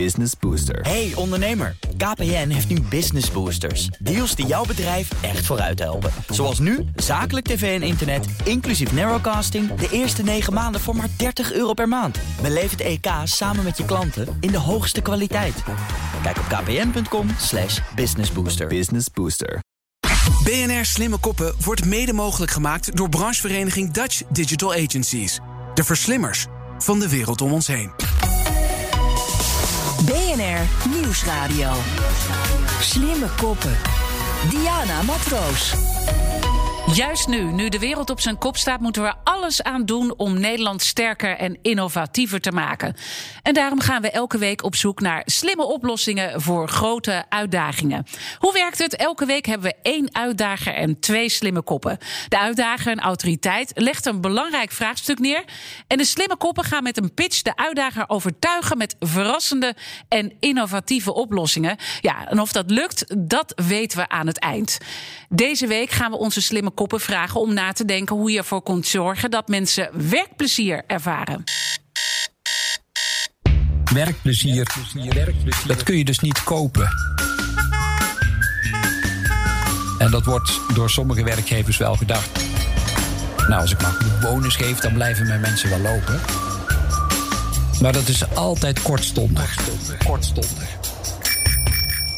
Business Booster. Hey ondernemer, KPN heeft nu Business Boosters. Deals die jouw bedrijf echt vooruit helpen. Zoals nu, zakelijk tv en internet, inclusief narrowcasting... de eerste 9 maanden voor maar 30 euro per maand. Beleef het EK samen met je klanten in de hoogste kwaliteit. Kijk op kpn.com slash businessbooster. Business Booster. BNR Slimme Koppen wordt mede mogelijk gemaakt door branchevereniging Dutch Digital Agencies. De verslimmers van de wereld om ons heen. BNR Nieuwsradio. Slimme koppen. Diana Matroos. Juist nu, nu de wereld op zijn kop staat, moeten we alles aan doen om Nederland sterker en innovatiever te maken. En daarom gaan we elke week op zoek naar slimme oplossingen voor grote uitdagingen. Hoe werkt het? Elke week hebben we één uitdager en twee slimme koppen. De uitdager, een autoriteit, legt een belangrijk vraagstuk neer. En de slimme koppen gaan met een pitch de uitdager overtuigen met verrassende en innovatieve oplossingen. Ja, en of dat lukt, dat weten we aan het eind. Deze week gaan we onze slimme koppen vragen om na te denken hoe je ervoor kunt zorgen dat mensen werkplezier ervaren. Werkplezier, dat kun je dus niet kopen. En dat wordt door sommige werkgevers wel gedacht. Nou, als ik maar een bonus geef, dan blijven mijn mensen wel lopen. Maar dat is altijd kortstondig. Kortstondig.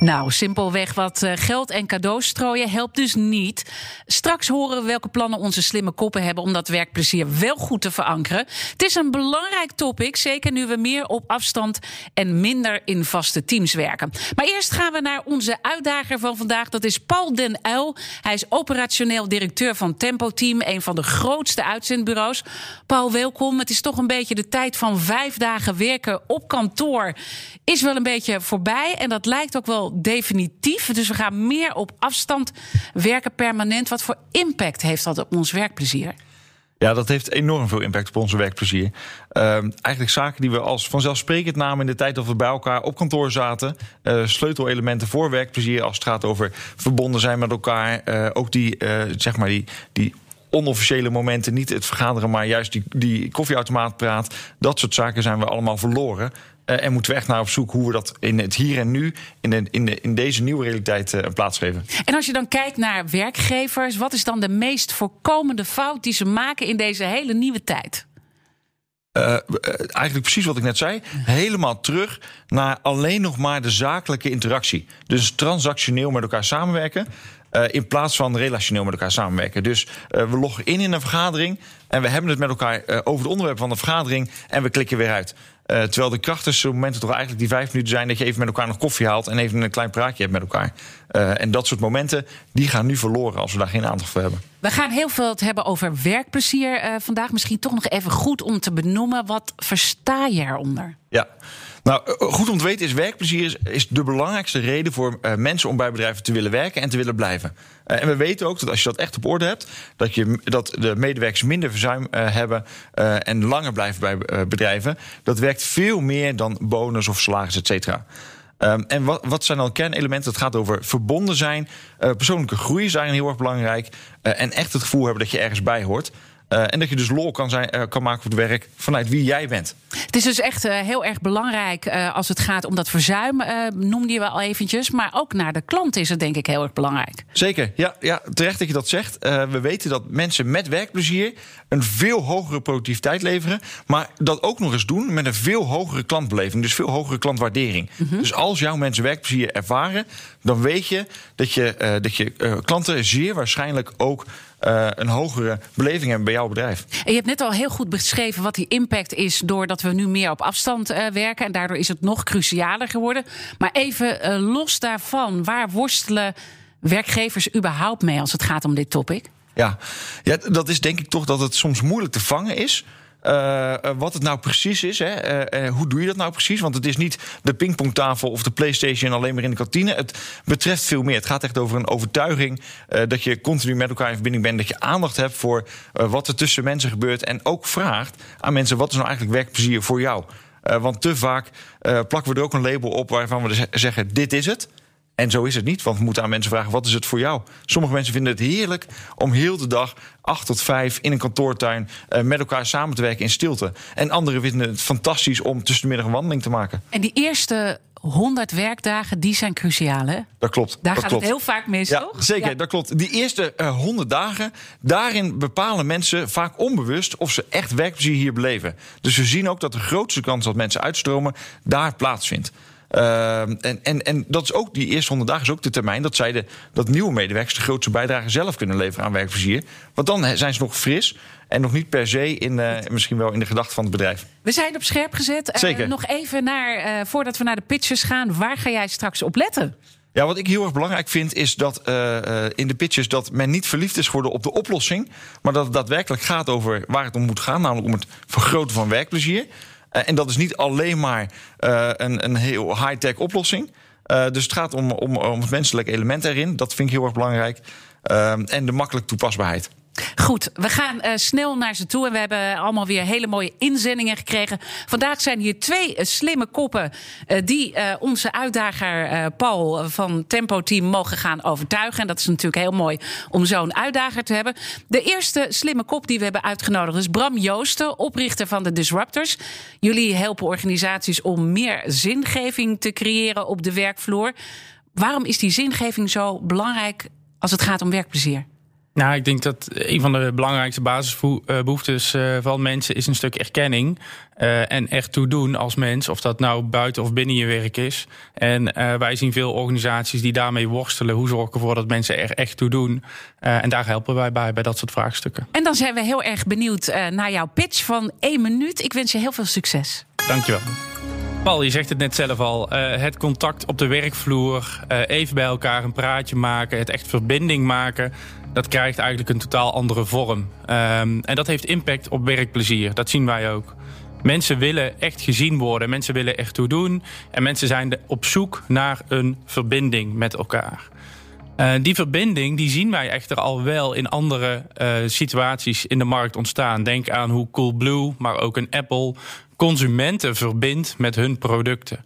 Nou, simpelweg wat eh, geld en cadeaus strooien helpt dus niet. Straks horen we welke plannen onze slimme koppen hebben om dat werkplezier wel goed te verankeren. Het is een belangrijk topic, zeker nu we meer op afstand en minder in vaste teams werken. Maar eerst gaan we naar onze uitdager van vandaag. Dat is Paul Den Uil. Hij is operationeel directeur van Tempo Team, een van de grootste uitzendbureaus. Paul, welkom. Het is toch een beetje de tijd van vijf dagen werken op kantoor. Is wel een beetje voorbij en dat lijkt ook wel definitief. Dus we gaan meer op afstand werken permanent. Wat voor impact heeft dat op ons werkplezier? Ja, dat heeft enorm veel impact op onze werkplezier. Ehm, eigenlijk zaken die we als vanzelfsprekend namen in de tijd dat we bij elkaar op kantoor zaten. Uh, sleutelelementen voor werkplezier als het gaat over verbonden zijn met elkaar. Uh, ook die, uh, zeg maar die, die onofficiële momenten, niet het vergaderen, maar juist die, die koffieautomaat praat. Dat soort zaken zijn we allemaal verloren. Uh, en moeten we echt naar op zoek hoe we dat in het hier en nu, in, de, in, de, in deze nieuwe realiteit uh, plaatsgeven. En als je dan kijkt naar werkgevers, wat is dan de meest voorkomende fout die ze maken in deze hele nieuwe tijd? Uh, eigenlijk precies wat ik net zei. Helemaal terug naar alleen nog maar de zakelijke interactie. Dus transactioneel met elkaar samenwerken. Uh, in plaats van relationeel met elkaar samenwerken. Dus uh, we loggen in in een vergadering. En we hebben het met elkaar uh, over het onderwerp van de vergadering. En we klikken weer uit. terwijl de krachtigste momenten toch eigenlijk die vijf minuten zijn. dat je even met elkaar nog koffie haalt. en even een klein praatje hebt met elkaar. en dat soort momenten die gaan nu verloren als we daar geen aandacht voor hebben. We gaan heel veel het hebben over werkplezier vandaag. Misschien toch nog even goed om te benoemen. Wat versta je eronder? Ja. Nou, goed om te weten is werkplezier is, is de belangrijkste reden voor uh, mensen om bij bedrijven te willen werken en te willen blijven. En we weten ook dat als je dat echt op orde hebt, dat, je, dat de medewerkers minder verzuim hebben en langer blijven bij bedrijven. Dat werkt veel meer dan bonus of salaris, et cetera. Um, en wat, wat, zijn dan kernelementen? Het gaat over verbonden zijn. persoonlijke groei is daarin heel erg belangrijk. en echt het gevoel hebben dat je ergens bij hoort. Uh, en dat je dus lol kan, zijn, uh, kan maken op het werk vanuit wie jij bent. Het is dus echt uh, heel erg belangrijk als het gaat om dat verzuim, noemde je wel eventjes. Maar ook naar de klant is het denk ik heel erg belangrijk. Zeker, ja, ja terecht dat je dat zegt. we weten dat mensen met werkplezier een veel hogere productiviteit leveren. Maar dat ook nog eens doen met een veel hogere klantbeleving. Dus veel hogere klantwaardering. Mm -hmm. Dus als jouw mensen werkplezier ervaren, dan weet je dat je, dat je klanten zeer waarschijnlijk ook uh, een hogere beleving hebben bij jouw bedrijf. En je hebt net al heel goed beschreven wat die impact is doordat we nu meer op afstand uh, werken. En daardoor is het nog crucialer geworden. Maar even uh, los daarvan, waar worstelen werkgevers überhaupt mee als het gaat om dit topic? Ja. ja, dat is denk ik toch dat het soms moeilijk te vangen is. Uh, wat het nou precies is. Hè? Uh, hoe doe je dat nou precies? Want het is niet de pingpongtafel of de PlayStation alleen maar in de kantine. Het betreft veel meer. Het gaat echt over een overtuiging dat je continu met elkaar in verbinding bent. Dat je aandacht hebt voor wat er tussen mensen gebeurt. En ook vraagt aan mensen: wat is nou eigenlijk werkplezier voor jou? want te vaak plakken we er ook een label op waarvan we zeggen: dit is het. En zo is het niet, want we moeten aan mensen vragen: wat is het voor jou? Sommige mensen vinden het heerlijk om heel de dag, acht tot vijf, in een kantoortuin uh, met elkaar samen te werken in stilte. En anderen vinden het fantastisch om tussen de middag een wandeling te maken. En die eerste 100 werkdagen, die zijn cruciaal, hè? Dat klopt. Daar dat gaat klopt. het heel vaak mis, ja, toch? Zeker, Ja. dat klopt. Die eerste eh, 100 dagen, daarin bepalen mensen vaak onbewust of ze echt werkplezier hier beleven. Dus we zien ook dat de grootste kans dat mensen uitstromen daar plaatsvindt. Ehm, en, en, en dat is ook, die eerste 100 dagen is ook de termijn dat zij de, dat nieuwe medewerkers de grootste bijdrage zelf kunnen leveren aan werkplezier. Want dan zijn ze nog fris en nog niet per se in, eh, misschien wel in de gedachte van het bedrijf. We zijn op scherp gezet. Eh, Zeker. nog even naar, eh, voordat we naar de pitches gaan, waar ga jij straks op letten? Ja, wat ik heel erg belangrijk vind is dat in de pitches dat men niet verliefd is geworden op de oplossing, maar dat het daadwerkelijk gaat over waar het om moet gaan, namelijk om het vergroten van werkplezier. Eh, en dat is niet alleen maar eh, een, een heel high-tech oplossing. Eh, dus het gaat om, om, om het menselijke element erin. Dat vind ik heel erg belangrijk. Ehm, en de makkelijk toepasbaarheid. Goed, we gaan eh, snel naar ze toe. En we hebben allemaal weer hele mooie inzendingen gekregen. Vandaag zijn hier twee eh, slimme koppen. eh, die onze uitdager Paul van Tempo Team mogen gaan overtuigen. En dat is natuurlijk heel mooi om zo'n uitdager te hebben. De eerste slimme kop die we hebben uitgenodigd is Bram Joosten, oprichter van de Disruptors. Jullie helpen organisaties om meer zingeving te creëren op de werkvloer. Waarom is die zingeving zo belangrijk als het gaat om werkplezier? Nou, ik denk dat een van de belangrijkste basisbehoeftes eh, van mensen is een stuk erkenning. eh, en echt toedoen als mens, of dat nou buiten of binnen je werk is. En eh, wij zien veel organisaties die daarmee worstelen. Hoe zorg ik ervoor dat mensen er echt toe doen? En daar helpen wij bij, bij dat soort vraagstukken. En dan zijn we heel erg benieuwd naar jouw pitch van één minuut. Ik wens je heel veel succes. Dankjewel. Paul, je zegt het net zelf al. het contact op de werkvloer, even bij elkaar een praatje maken, het echt verbinding maken. Dat krijgt eigenlijk een totaal andere vorm. Ehm, en dat heeft impact op werkplezier. Dat zien wij ook. Mensen willen echt gezien worden, mensen willen echt toe doen. En mensen zijn op zoek naar een verbinding met elkaar. Eh, die verbinding die zien wij echter al wel in andere eh, situaties in de markt ontstaan. Denk aan hoe Coolblue, maar ook een Apple, consumenten verbindt met hun producten.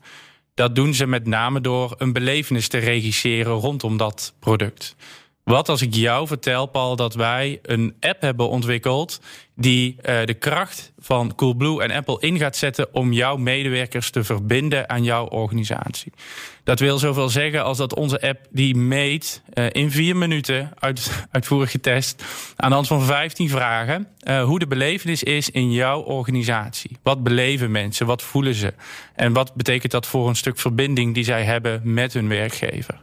Dat doen ze met name door een belevenis te regisseren rondom dat product. Wat als ik jou vertel, Paul, dat wij een app hebben ontwikkeld die eh, de kracht van Coolblue en Apple in gaat zetten om jouw medewerkers te verbinden aan jouw organisatie. Dat wil zoveel zeggen als dat onze app die meet eh, in vier minuten, uit, uitvoerig getest, aan de hand van 15 vragen, eh, hoe de belevenis is in jouw organisatie. Wat beleven mensen? Wat voelen ze? En wat betekent dat voor een stuk verbinding die zij hebben met hun werkgever?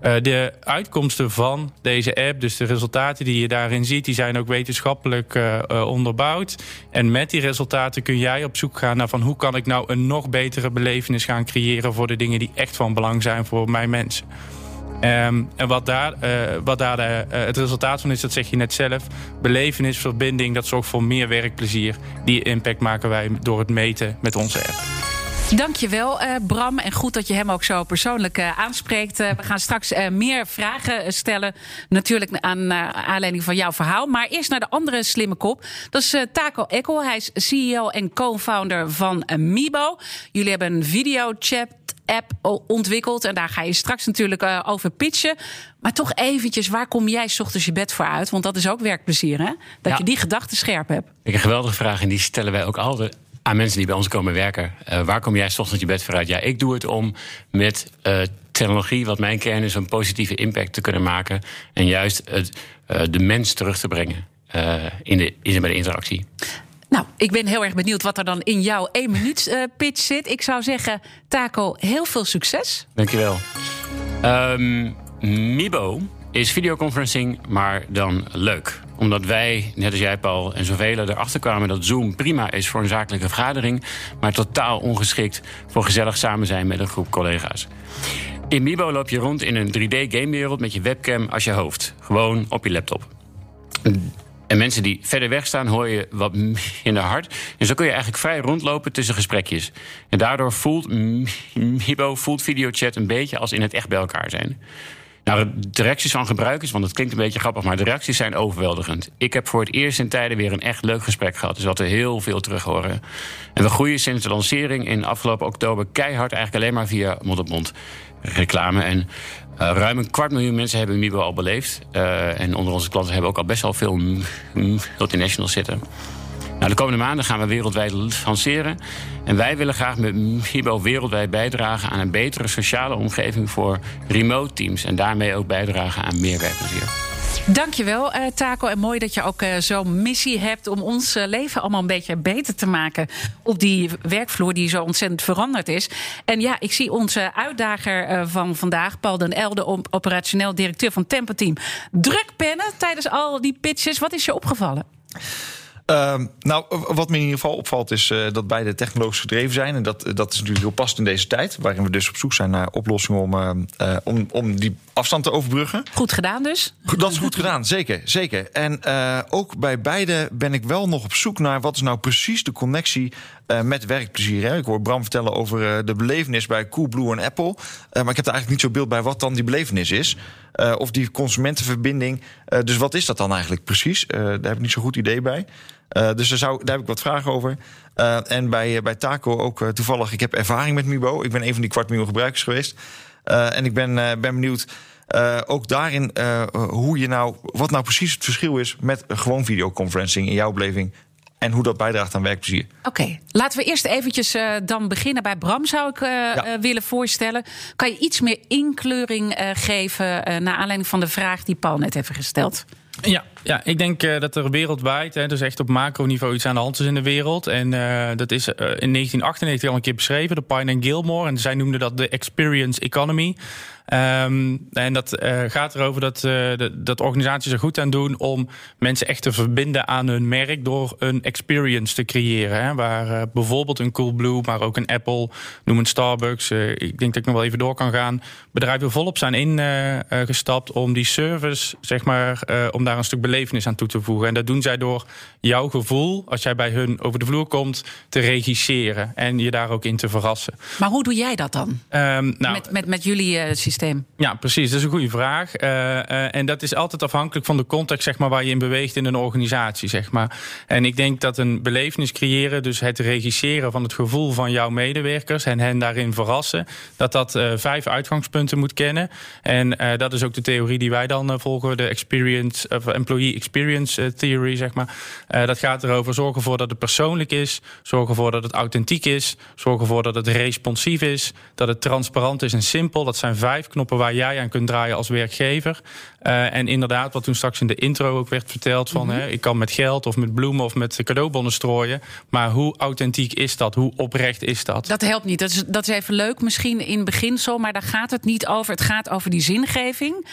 De uitkomsten van deze app, dus de resultaten die je daarin ziet, die zijn ook wetenschappelijk uh, onderbouwd. En met die resultaten kun jij op zoek gaan naar van hoe kan ik nou een nog betere belevenis gaan creëren voor de dingen die echt van belang zijn voor mijn mensen. Um, en wat daar, wat daar de, het resultaat van is, dat zeg je net zelf. Belevenis, verbinding, dat zorgt voor meer werkplezier. Die impact maken wij door het meten met onze app. Dankjewel, uh, Bram. En goed dat je hem ook zo persoonlijk uh, aanspreekt. Uh, we gaan straks meer vragen stellen. Natuurlijk aan aanleiding van jouw verhaal. Maar eerst naar de andere slimme kop. Dat is Taco Eckel. Hij is CEO en co-founder van Mibo. Jullie hebben een videochat app ontwikkeld. En daar ga je straks natuurlijk over pitchen. Maar toch eventjes, waar kom jij 's ochtends je bed voor uit? Want dat is ook werkplezier, hè? Dat ja. je die gedachten scherp hebt. Ik een geweldige vraag en die stellen wij ook altijd aan mensen die bij ons komen werken. Uh, waar kom jij 's ochtends je bed voor uit? Ja, ik doe het om met uh, technologie, wat mijn kern is, een positieve impact te kunnen maken. En juist het, de mens terug te brengen in, de, in bij de interactie. Nou, ik ben heel erg benieuwd wat er dan in jouw één minuut pitch zit. Ik zou zeggen, Taco, heel veel succes. Dankjewel. Um, Mibo is videoconferencing, maar dan leuk. Omdat wij, net als jij Paul en zoveel erachter kwamen... dat Zoom prima is voor een zakelijke vergadering... maar totaal ongeschikt voor gezellig samen zijn met een groep collega's. In Mibo loop je rond in een 3D-gamewereld met je webcam als je hoofd. Gewoon op je laptop. En mensen die verder weg staan, hoor je wat minder hard. En zo kun je eigenlijk vrij rondlopen tussen gesprekjes. En daardoor voelt Mibo, voelt videochat een beetje als in het echt bij elkaar zijn. Nou, de reacties van gebruikers, want het klinkt een beetje grappig, maar de reacties zijn overweldigend. Ik heb voor het eerst in tijden weer een echt leuk gesprek gehad. Dus wat we heel veel terug horen. En we groeien sinds de lancering in afgelopen oktober keihard, eigenlijk alleen maar via mond op mond. reclame. En uh, ruim een kwart miljoen mensen hebben Mibo al beleefd. Uh, en onder onze klanten hebben ook al best wel veel multinationals zitten. Nou, de komende maanden gaan we wereldwijd lanceren. En wij willen graag met Mibo wereldwijd bijdragen aan een betere sociale omgeving voor remote teams. En daarmee ook bijdragen aan meer werkplezier. Dankjewel, uh, Taco. En mooi dat je ook uh, zo'n missie hebt om ons uh, leven allemaal een beetje beter te maken op die werkvloer die zo ontzettend veranderd is. En ja, ik zie onze uitdager van vandaag, Paul den Elde, operationeel directeur van Tempo Team, druk pennen tijdens al die pitches. Wat is je opgevallen? Uh, nou, wat me in ieder geval opvalt is uh, dat beide technologisch gedreven zijn. En dat, dat is natuurlijk heel passend in deze tijd. Waarin we dus op zoek zijn naar oplossingen om, uh, om, om die afstand te overbruggen. Goed gedaan dus. Dat is goed gedaan, zeker. zeker. En ook bij beide ben ik wel nog op zoek naar wat is nou precies de connectie met werkplezier. Hè? Ik hoor Bram vertellen over de belevenis bij Coolblue en Apple. maar ik heb er eigenlijk niet zo beeld bij wat dan die belevenis is. of die consumentenverbinding. dus wat is dat dan eigenlijk precies? daar heb ik niet zo goed idee bij. Dus daar, zou, daar heb ik wat vragen over. En bij, bij Taco ook toevallig, ik heb ervaring met Mibo. Ik ben een van die kwart miljoen gebruikers geweest. en ik ben, ben benieuwd ook daarin hoe je nou, wat nou precies het verschil is met gewoon videoconferencing in jouw beleving. En hoe dat bijdraagt aan werkplezier. Oké, okay. laten we eerst eventjes dan beginnen bij Bram, zou ik ja. willen voorstellen. Kan je iets meer inkleuring geven naar aanleiding van de vraag die Paul net heeft gesteld? Ja, ja, ik denk uh, dat er wereldwijd, dus echt op macroniveau, iets aan de hand is in de wereld. En uh, dat is uh, in 1998 al een keer beschreven door Pine en Gilmore. En zij noemden dat de experience economy. Um, en dat gaat erover dat, uh, dat organisaties er goed aan doen om mensen echt te verbinden aan hun merk door een experience te creëren. Hè, waar bijvoorbeeld een Coolblue, maar ook een Apple, noem een Starbucks. ik denk dat ik nog wel even door kan gaan. Bedrijven volop zijn ingestapt om die service, zeg maar, om daar een stuk belevenis aan toe te voegen. En dat doen zij door jouw gevoel, als jij bij hun over de vloer komt, te regisseren en je daar ook in te verrassen. Maar hoe doe jij dat dan? Um, nou, met, met, met jullie systeem? Ja, precies. Dat is een goede vraag. Uh, uh, en dat is altijd afhankelijk van de context zeg maar, waar je in beweegt in een organisatie. Zeg maar. En ik denk dat een belevenis creëren, dus het regisseren van het gevoel van jouw medewerkers en hen daarin verrassen, dat dat vijf uitgangspunten moet kennen. En dat is ook de theorie die wij dan volgen, de experience, of employee experience theory. Zeg maar. dat gaat erover zorgen ervoor dat het persoonlijk is, zorgen ervoor dat het authentiek is, zorgen ervoor dat het responsief is, dat het transparant is en simpel. Dat zijn vijf knoppen waar jij aan kunt draaien als werkgever. Uh, en inderdaad, wat toen straks in de intro ook werd verteld: van mm -hmm. hè, ik kan met geld of met bloemen of met cadeaubonnen strooien. Maar hoe authentiek is dat? Hoe oprecht is dat? Dat helpt niet. Dat is, dat is even leuk, misschien in beginsel, maar daar gaat het niet over. Het gaat over die zingeving.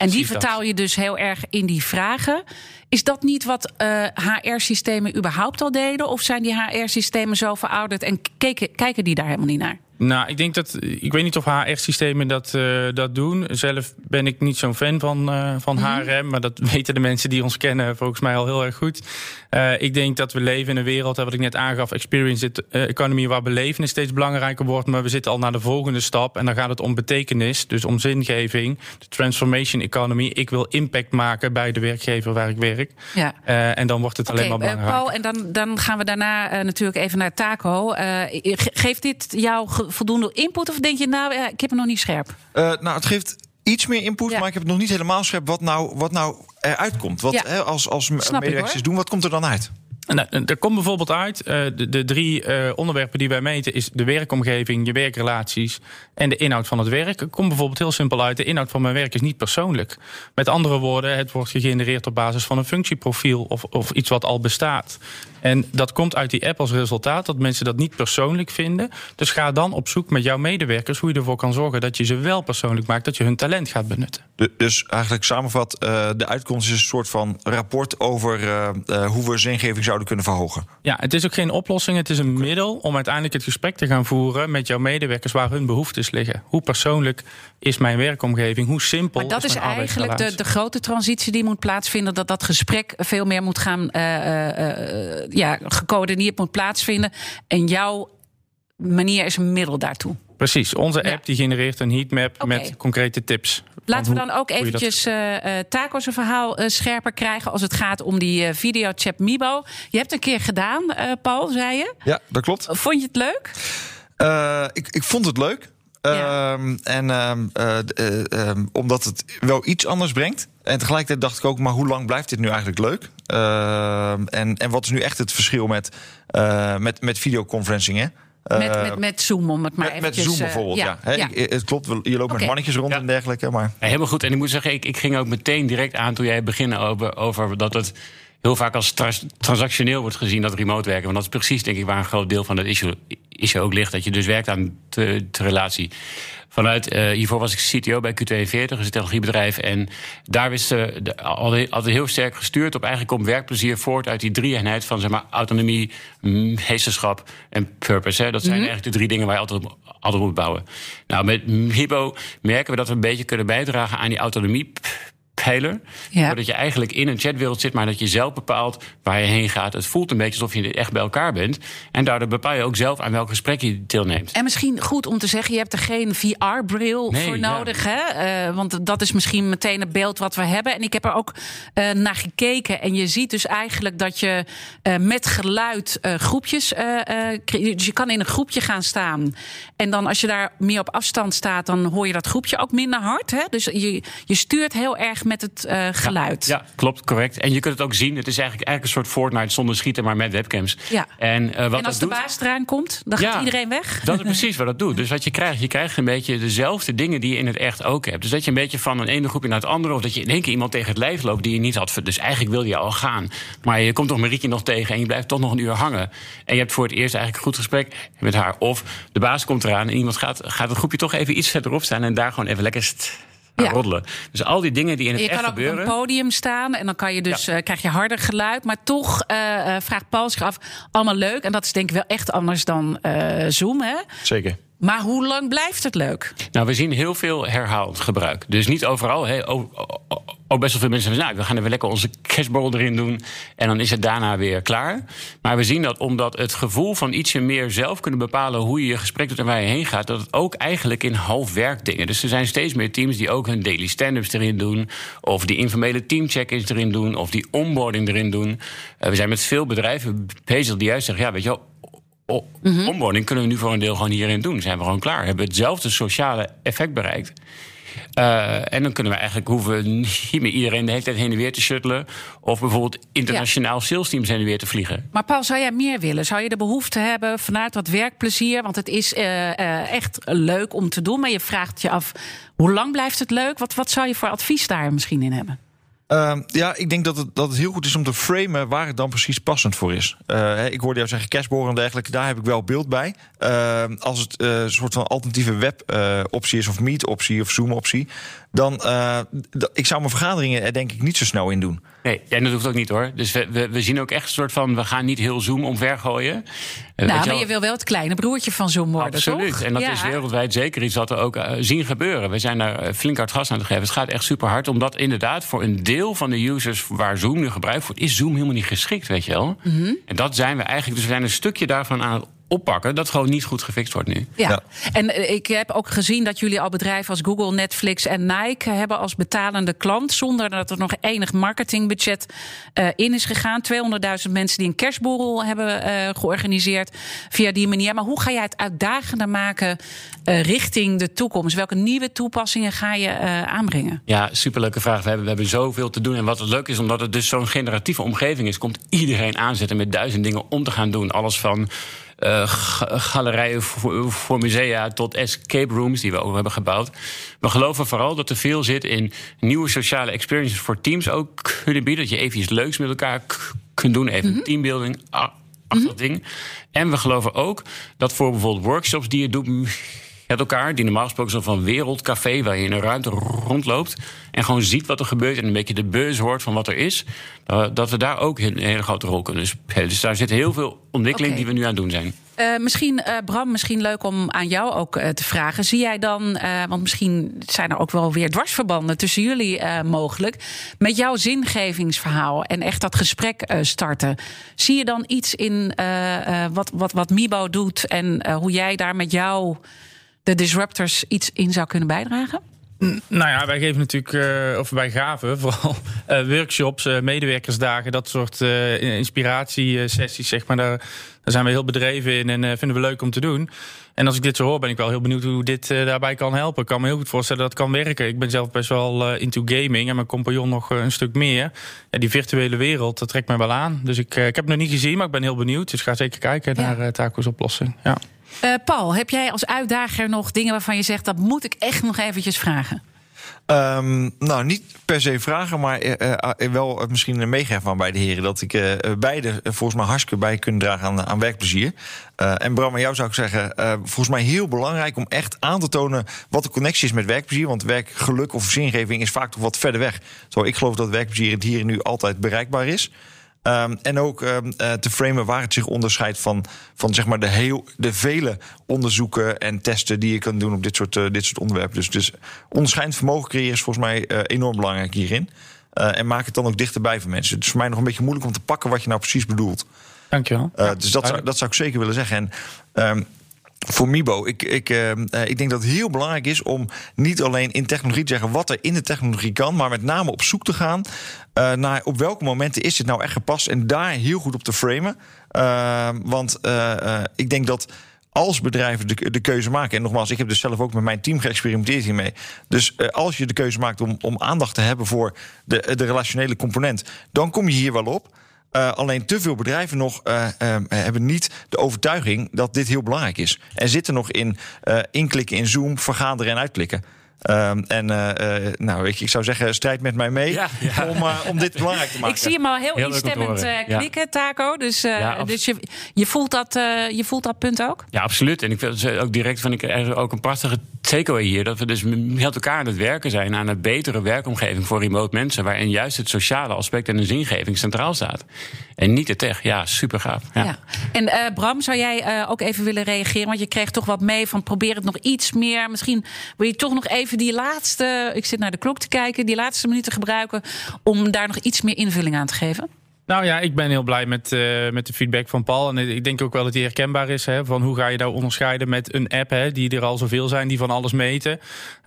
En die vertaal je dus heel erg in die vragen. Is dat niet wat uh, HR-systemen überhaupt al deden? Of zijn die HR-systemen zo verouderd en keken, kijken die daar helemaal niet naar? Nou, ik denk dat. Ik weet niet of HR-systemen dat, uh, dat doen. Zelf ben ik niet zo'n fan van, uh, van mm -hmm. HRM. Maar dat weten de mensen die ons kennen volgens mij al heel erg goed. Uh, ik denk dat we leven in een wereld, wat ik net aangaf, experience economy, waar belevenis steeds belangrijker wordt. Maar we zitten al naar de volgende stap. En dan gaat het om betekenis, dus om zingeving. De transformation economy. Ik wil impact maken bij de werkgever waar ik werk. Ja. en dan wordt het okay, alleen maar belangrijker. Paul, en dan, dan gaan we daarna natuurlijk even naar Taco. geeft dit jouw voldoende input? Of denk je, nou, ik heb het nog niet scherp? Uh, nou, het geeft iets meer input, ja. maar ik heb het nog niet helemaal scherp wat nou, wat nou eruit komt. Wat ja. hè, als, als medewerkers doen, wat komt er dan uit? Nou, er komt bijvoorbeeld uit, uh, de, de, drie uh, onderwerpen die wij meten... is de werkomgeving, je werkrelaties en de inhoud van het werk. Er komt bijvoorbeeld heel simpel uit, de inhoud van mijn werk is niet persoonlijk. Met andere woorden, het wordt gegenereerd op basis van een functieprofiel... of, of iets wat al bestaat. En dat komt uit die app als resultaat dat mensen dat niet persoonlijk vinden. Dus ga dan op zoek met jouw medewerkers hoe je ervoor kan zorgen dat je ze wel persoonlijk maakt, dat je hun talent gaat benutten. dus eigenlijk samenvat, uh, de uitkomst is een soort van rapport over uh, uh, hoe we zingeving zouden kunnen verhogen. Ja, het is ook geen oplossing, het is een okay. middel om uiteindelijk het gesprek te gaan voeren met jouw medewerkers waar hun behoeftes liggen. Hoe persoonlijk is mijn werkomgeving? Hoe simpel maar dat is, is eigenlijk de, de, grote transitie die moet plaatsvinden, dat dat gesprek veel meer moet gaan ja, gecoördineerd moet plaatsvinden. En jouw manier is een middel daartoe. Precies, onze app die genereert een heatmap okay. met concrete tips. Laten we dan ook eventjes uh, uh, Taco's verhaal uh, scherper krijgen als het gaat om die uh, videochat Mibo. Je hebt een keer gedaan, Paul, zei je? Ja, dat klopt. Vond je het leuk? ik, ik vond het leuk. Ja. Ehm, en ehm, eh, eh, ehm, omdat het wel iets anders brengt. En tegelijkertijd dacht ik ook, maar hoe lang blijft dit nu eigenlijk leuk? Ehm, en, en wat is nu echt het verschil met, eh, met, met videoconferencing? Hè? Met, Eh, met, met Zoom, om het maar met, met. Zoom bijvoorbeeld, ja. Hè, ja. ik- het klopt, je loopt met mannetjes rond Ja. en dergelijke. Maar Ja, helemaal goed. En ik moet zeggen, ik, ik ging ook meteen direct aan toen jij beginnen over, over dat het heel vaak als trans- transactioneel wordt gezien, dat remote werken. Want dat is precies, denk ik, waar een groot deel van het issue, issue ook ligt. Dat je dus werkt aan de, relatie. Vanuit, eh, hiervoor was ik CTO bij Q42, een technologiebedrijf. En daar wisten al- altijd heel sterk gestuurd op eigenlijk komt werkplezier voort uit die drie-eenheid van zeg maar, autonomie, meesterschap en purpose. Hè. Dat zijn eigenlijk de drie dingen waar je altijd op, altijd moet bouwen. Nou, met Hibo merken we dat we een beetje kunnen bijdragen aan die autonomie. Pijler. Ja. Zodat je eigenlijk in een chatwereld zit, maar dat je zelf bepaalt waar je heen gaat. Het voelt een beetje alsof je echt bij elkaar bent. En daardoor bepaal je ook zelf aan welk gesprek je deelneemt. En misschien goed om te zeggen, je hebt er geen VR-bril Nee, voor ja. nodig. Hè? Eh, want dat is misschien meteen het beeld wat we hebben. En ik heb er ook eh, naar gekeken. En je ziet dus eigenlijk dat je eh, met geluid groepjes... dus je kan in een groepje gaan staan. En dan als je daar meer op afstand staat... dan hoor je dat groepje ook minder hard. Hè? Dus je, je stuurt heel erg met het eh, geluid. Ja, klopt, correct. En je kunt het ook zien. Het is eigenlijk, eigenlijk een soort Fortnite zonder schieten, maar met webcams. Ja. En, eh, wat en als de doet, baas eraan komt, dan gaat Ja. iedereen weg. Dat is precies wat dat doet. Dus wat je krijgt, je krijgt een beetje dezelfde dingen die je in het echt ook hebt. Dus dat je een beetje van een ene groepje naar het andere, of dat je in één keer iemand tegen het lijf loopt die je niet had. Dus eigenlijk wilde je al gaan. Maar je komt toch Marietje nog tegen en je blijft toch nog een uur hangen. En je hebt voor het eerst eigenlijk een goed gesprek met haar. Of de baas komt eraan en iemand gaat, gaat het groepje toch even iets verderop staan en daar gewoon even lekker st- gaan Ja. roddelen. Dus al die dingen die in het Je echt kan ook op gebeuren. een podium staan en dan kan je dus, eh, krijg je harder geluid. Maar toch eh, eh, vraagt Paul zich af, allemaal leuk. En dat is denk ik wel echt anders dan eh, Zoom. Hè? zeker. Maar hoe lang blijft het leuk? Nou, we zien heel veel herhaald gebruik. Dus niet overal. Hè. Ook, best wel veel mensen zeggen, nou, we gaan er weer lekker onze cashball erin doen. En dan is het daarna weer klaar. Maar we zien dat omdat het gevoel van ietsje meer zelf kunnen bepalen hoe je je gesprek doet en waar je heen gaat, dat het ook eigenlijk in half werkdingen. Dus er zijn steeds meer teams die ook hun daily stand-ups erin doen. Of die informele teamcheck-ins erin doen. Of die onboarding erin doen. Eh, we zijn met veel bedrijven bezig die juist zeggen, ja, weet je wel. o- Onboarding kunnen we nu voor een deel gewoon hierin doen. Zijn we gewoon klaar. Hebben we hetzelfde sociale effect bereikt. Eh, en dan kunnen we eigenlijk hoeven niet meer iedereen de hele tijd heen en weer te shuttelen. Of bijvoorbeeld internationaal sales teams heen en weer te vliegen. Maar Paul, zou jij meer willen? Zou je de behoefte hebben vanuit dat werkplezier? Want het is eh, eh, echt leuk om te doen. Maar je vraagt je af, hoe lang blijft het leuk? Wat, wat zou je voor advies daar misschien in hebben? Ehm, ja, ik denk dat het, dat het heel goed is om te framen waar het dan precies passend voor is. Eh, ik hoorde jou zeggen cashboren en dergelijke, daar heb ik wel beeld bij. Ehm, als het eh, een soort van alternatieve web-optie is, of meet-optie of Zoom-optie, dan uh, ik zou mijn vergaderingen er denk ik niet zo snel in doen. Nee, en dat hoeft ook niet hoor. Dus we, we, we zien ook echt een soort van, we gaan niet heel Zoom omvergooien. Uh, nou, maar je wil wel het kleine broertje van Zoom worden, Absoluut. toch? En dat ja. is wereldwijd zeker iets wat we ook uh, zien gebeuren. We zijn daar flink hard gas aan te geven. Het gaat echt super hard, omdat inderdaad voor een deel van de users waar Zoom nu gebruikt wordt, is Zoom helemaal niet geschikt, weet je wel. Mhm. Mm -hmm. En dat zijn we eigenlijk, dus we zijn een stukje daarvan aan het oppakken dat gewoon niet goed gefixt wordt nu. Ja. ja. En ik heb ook gezien dat jullie al bedrijven als Google, Netflix en Nike hebben als betalende klant, zonder dat er nog enig marketingbudget uh, in is gegaan. 200.000 mensen die een kerstborrel hebben uh, georganiseerd via die manier. Maar hoe ga jij het uitdagender maken uh, richting de toekomst? Welke nieuwe toepassingen ga je uh, aanbrengen? Ja, superleuke vraag. We hebben, we hebben zoveel te doen. En wat het leuk is, omdat het dus zo'n generatieve omgeving is, komt iedereen aanzetten met duizend dingen om te gaan doen. Alles van uh, galerijen voor, voor, musea tot escape rooms die we ook hebben gebouwd. We geloven vooral dat er veel zit in nieuwe sociale experiences voor teams ook kunnen bieden. Dat je even iets leuks met elkaar kunt doen, even mm -hmm. teambuilding. Achter mm -hmm. ding. En we geloven ook dat voor bijvoorbeeld workshops die je doet met elkaar, die normaal gesproken zo van wereldcafé, waar je in een ruimte rondloopt en gewoon ziet wat er gebeurt en een beetje de buzz hoort van wat er is, dat we daar ook een hele grote rol kunnen spelen. Dus daar zit heel veel ontwikkeling okay. die we nu aan het doen zijn. Uh, misschien, uh, Bram, misschien leuk om aan jou ook uh, te vragen. Zie jij dan, want misschien zijn er ook wel weer dwarsverbanden tussen jullie mogelijk, met jouw zingevingsverhaal en echt dat gesprek starten. Zie je dan iets in wat, wat, wat Mibo doet en hoe jij daar met jou de disruptors iets in zou kunnen bijdragen? Nou ja, wij geven natuurlijk, uh, of wij gaven vooral uh, workshops, uh, medewerkersdagen, dat soort inspiratiesessies, zeg maar. Daar, zijn we heel bedreven in en vinden we leuk om te doen. En als ik dit zo hoor, ben ik wel heel benieuwd hoe dit daarbij kan helpen. Ik kan me heel goed voorstellen dat het kan werken. Ik ben zelf best wel into gaming en mijn compagnon nog een stuk meer. Ja, die virtuele wereld, dat trekt mij wel aan. Dus ik, ik heb het nog niet gezien, maar ik ben heel benieuwd. Dus ga zeker kijken ja. naar Taco's oplossing. Ja. Uh, Paul, heb jij als uitdager nog dingen waarvan je zegt... dat moet ik echt nog eventjes vragen? Um, nou, niet per se vragen, maar uh, uh, wel misschien meegeven van bij de heren. Dat ik beide volgens mij hartstikke bij kunnen dragen aan, aan werkplezier. en Bram, aan jou zou ik zeggen, volgens mij heel belangrijk om echt aan te tonen wat de connectie is met werkplezier. Want werkgeluk of zingeving is vaak toch wat verder weg. Zo, ik geloof dat werkplezier het hier en nu altijd bereikbaar is. Um, en ook um, uh, te framen waar het zich onderscheidt van, van zeg maar de, heel, de vele onderzoeken en testen die je kan doen op dit soort, uh, dit soort onderwerpen. Dus, dus onderscheidend vermogen creëren is volgens mij uh, enorm belangrijk hierin. en maak het dan ook dichterbij voor mensen. Het is voor mij nog een beetje moeilijk om te pakken wat je nou precies bedoelt. Dankjewel. dus dat zou, dat zou ik zeker willen zeggen. En um, voor Mibo, ik, ik, uh, ik denk dat het heel belangrijk is om niet alleen in technologie te zeggen wat er in de technologie kan, maar met name op zoek te gaan uh, naar op welke momenten is dit nou echt gepast en daar heel goed op te framen. Uh, want ik denk dat als bedrijven de, de, keuze maken, en nogmaals, ik heb dus zelf ook met mijn team geëxperimenteerd hiermee. Dus als je de keuze maakt om, om aandacht te hebben voor de, de relationele component, dan kom je hier wel op. Uh, alleen te veel bedrijven nog uh, uh, hebben niet de overtuiging dat dit heel belangrijk is. En zitten nog in inklikken in Zoom, vergaderen en uitklikken. Um, en uh, uh, nou, weet je, ik zou zeggen, strijd met mij mee ja, ja. Om, uh, om dit belangrijk te maken. Ik zie hem al heel, heel instemmend klikken, ja. Taco. Dus, dus je, je, voelt dat, je voelt dat punt ook? Ja, absoluut. En ik vind ook direct van ik ook een prachtige takeaway hier. Dat we dus met elkaar aan het werken zijn aan een betere werkomgeving voor remote mensen. Waarin juist het sociale aspect en de zingeving centraal staat. En niet de tech. Ja, super gaaf. Ja. En Bram, zou jij ook even willen reageren? Want je kreeg toch wat mee van probeer het nog iets meer. Misschien wil je toch nog even die laatste, ik zit naar de klok te kijken, die laatste minuten gebruiken om daar nog iets meer invulling aan te geven? Nou ja, ik ben heel blij met, uh, met de feedback van Paul. En ik denk ook wel dat die herkenbaar is. Hè, van hoe ga je nou onderscheiden met een app, hè, die er al zoveel zijn, die van alles meten.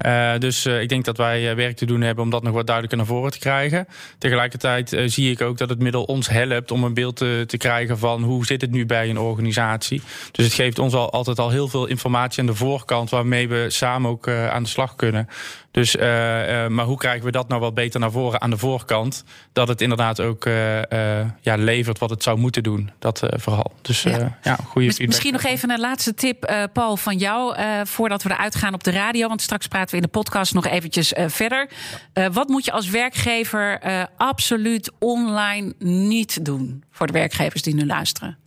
Uh, dus uh, ik denk dat wij werk te doen hebben om dat nog wat duidelijker naar voren te krijgen. Tegelijkertijd zie ik ook dat het middel ons helpt om een beeld te, te, krijgen van hoe zit het nu bij een organisatie. Dus het geeft ons al, altijd al heel veel informatie aan de voorkant waarmee we samen ook aan de slag kunnen. Dus, uh, uh, maar hoe krijgen we dat nou wat beter naar voren aan de voorkant? Dat het inderdaad ook uh, ja, levert wat het zou moeten doen. Dat vooral. Dus ja, ja goede Mis, Misschien nog even een laatste tip, Paul, van jou. voordat we eruit gaan op de radio. Want straks praten we in de podcast nog eventjes verder. wat moet je als werkgever absoluut online niet doen? Voor de werkgevers die nu luisteren.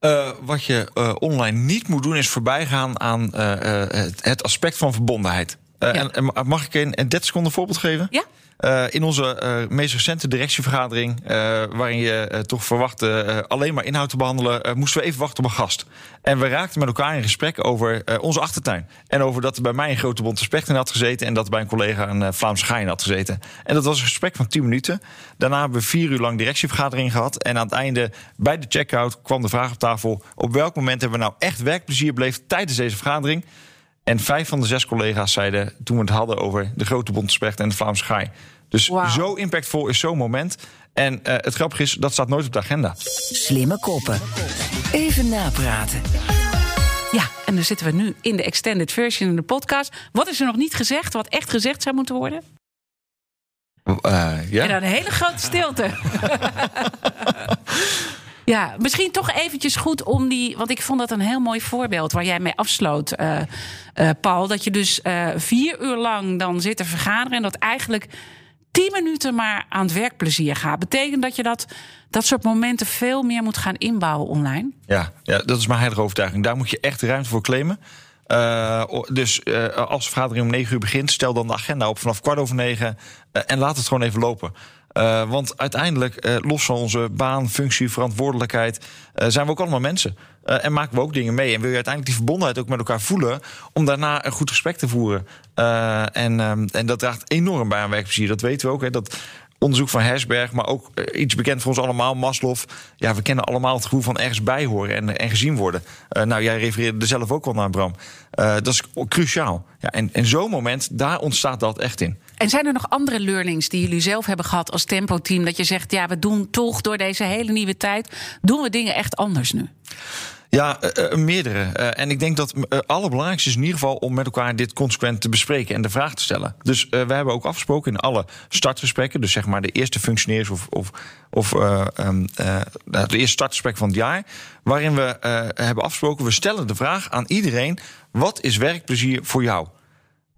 Uh, wat je uh, online niet moet doen, is voorbijgaan aan uh, het, het, aspect van verbondenheid. Ja. en, en, mag ik een, een 30 seconden voorbeeld geven? Ja. Uh, in onze uh, meest recente directievergadering, uh, waarin je toch verwachtte alleen maar inhoud te behandelen, moesten we even wachten op een gast. En we raakten met elkaar in gesprek over onze achtertuin. En over dat er bij mij een grote bonte specht in had gezeten en dat er bij een collega een Vlaamse gaai had gezeten. En dat was een gesprek van 10 minuten. Daarna hebben we vier uur lang directievergadering gehad. En aan het einde, bij de checkout, kwam de vraag op tafel: op welk moment hebben we nou echt werkplezier beleefd tijdens deze vergadering? En vijf van de zes collega's zeiden toen we het hadden over de grote bondspecht en de Vlaamse gaai. Dus zo impactvol is zo'n moment. En uh, het grappige is, dat staat nooit op de agenda. Slimme koppen. Even napraten. Ja, en dan zitten we nu in de extended version in de podcast. Wat is er nog niet gezegd, wat echt gezegd zou moeten worden? Uh, ja? En dan een hele grote stilte. Ja, misschien toch eventjes goed om die. Want ik vond dat een heel mooi voorbeeld waar jij mee afsloot, uh, uh, Paul. Dat je dus uh, vier uur lang dan zit te vergaderen. En dat eigenlijk tien minuten maar aan het werkplezier gaat. Betekent dat je dat, dat soort momenten veel meer moet gaan inbouwen online? Ja, ja dat is mijn heilige overtuiging. Daar moet je echt ruimte voor claimen. Dus als de vergadering om negen uur begint, stel dan de agenda op vanaf kwart over negen. En laat het gewoon even lopen. Uh, want uiteindelijk, uh, los van onze baan, functie, verantwoordelijkheid, uh, zijn we ook allemaal mensen. en maken we ook dingen mee. En wil je uiteindelijk die verbondenheid ook met elkaar voelen, om daarna een goed gesprek te voeren. en, um, en dat draagt enorm bij aan werkplezier. Dat weten we ook. Hè, dat onderzoek van Hersberg, maar ook eh, iets bekend voor ons allemaal, Maslow. Ja, we kennen allemaal het gevoel van ergens bij horen en, en gezien worden. Nou, jij refereerde er zelf ook al naar, Bram. Dat is cruciaal. Ja, en, en zo'n moment, daar ontstaat dat echt in. En zijn er nog andere learnings die jullie zelf hebben gehad als tempo-team? Dat je zegt, ja, we doen toch door deze hele nieuwe tijd, doen we dingen echt anders nu? Ja, uh, meerdere. Uh, en ik denk dat het allerbelangrijkste is in ieder geval om met elkaar dit consequent te bespreken en de vraag te stellen. Dus we hebben ook afgesproken in alle startgesprekken, dus zeg maar de eerste functioneers of, of, of um, de eerste startgesprek van het jaar, waarin we hebben afgesproken, we stellen de vraag aan iedereen: wat is werkplezier voor jou?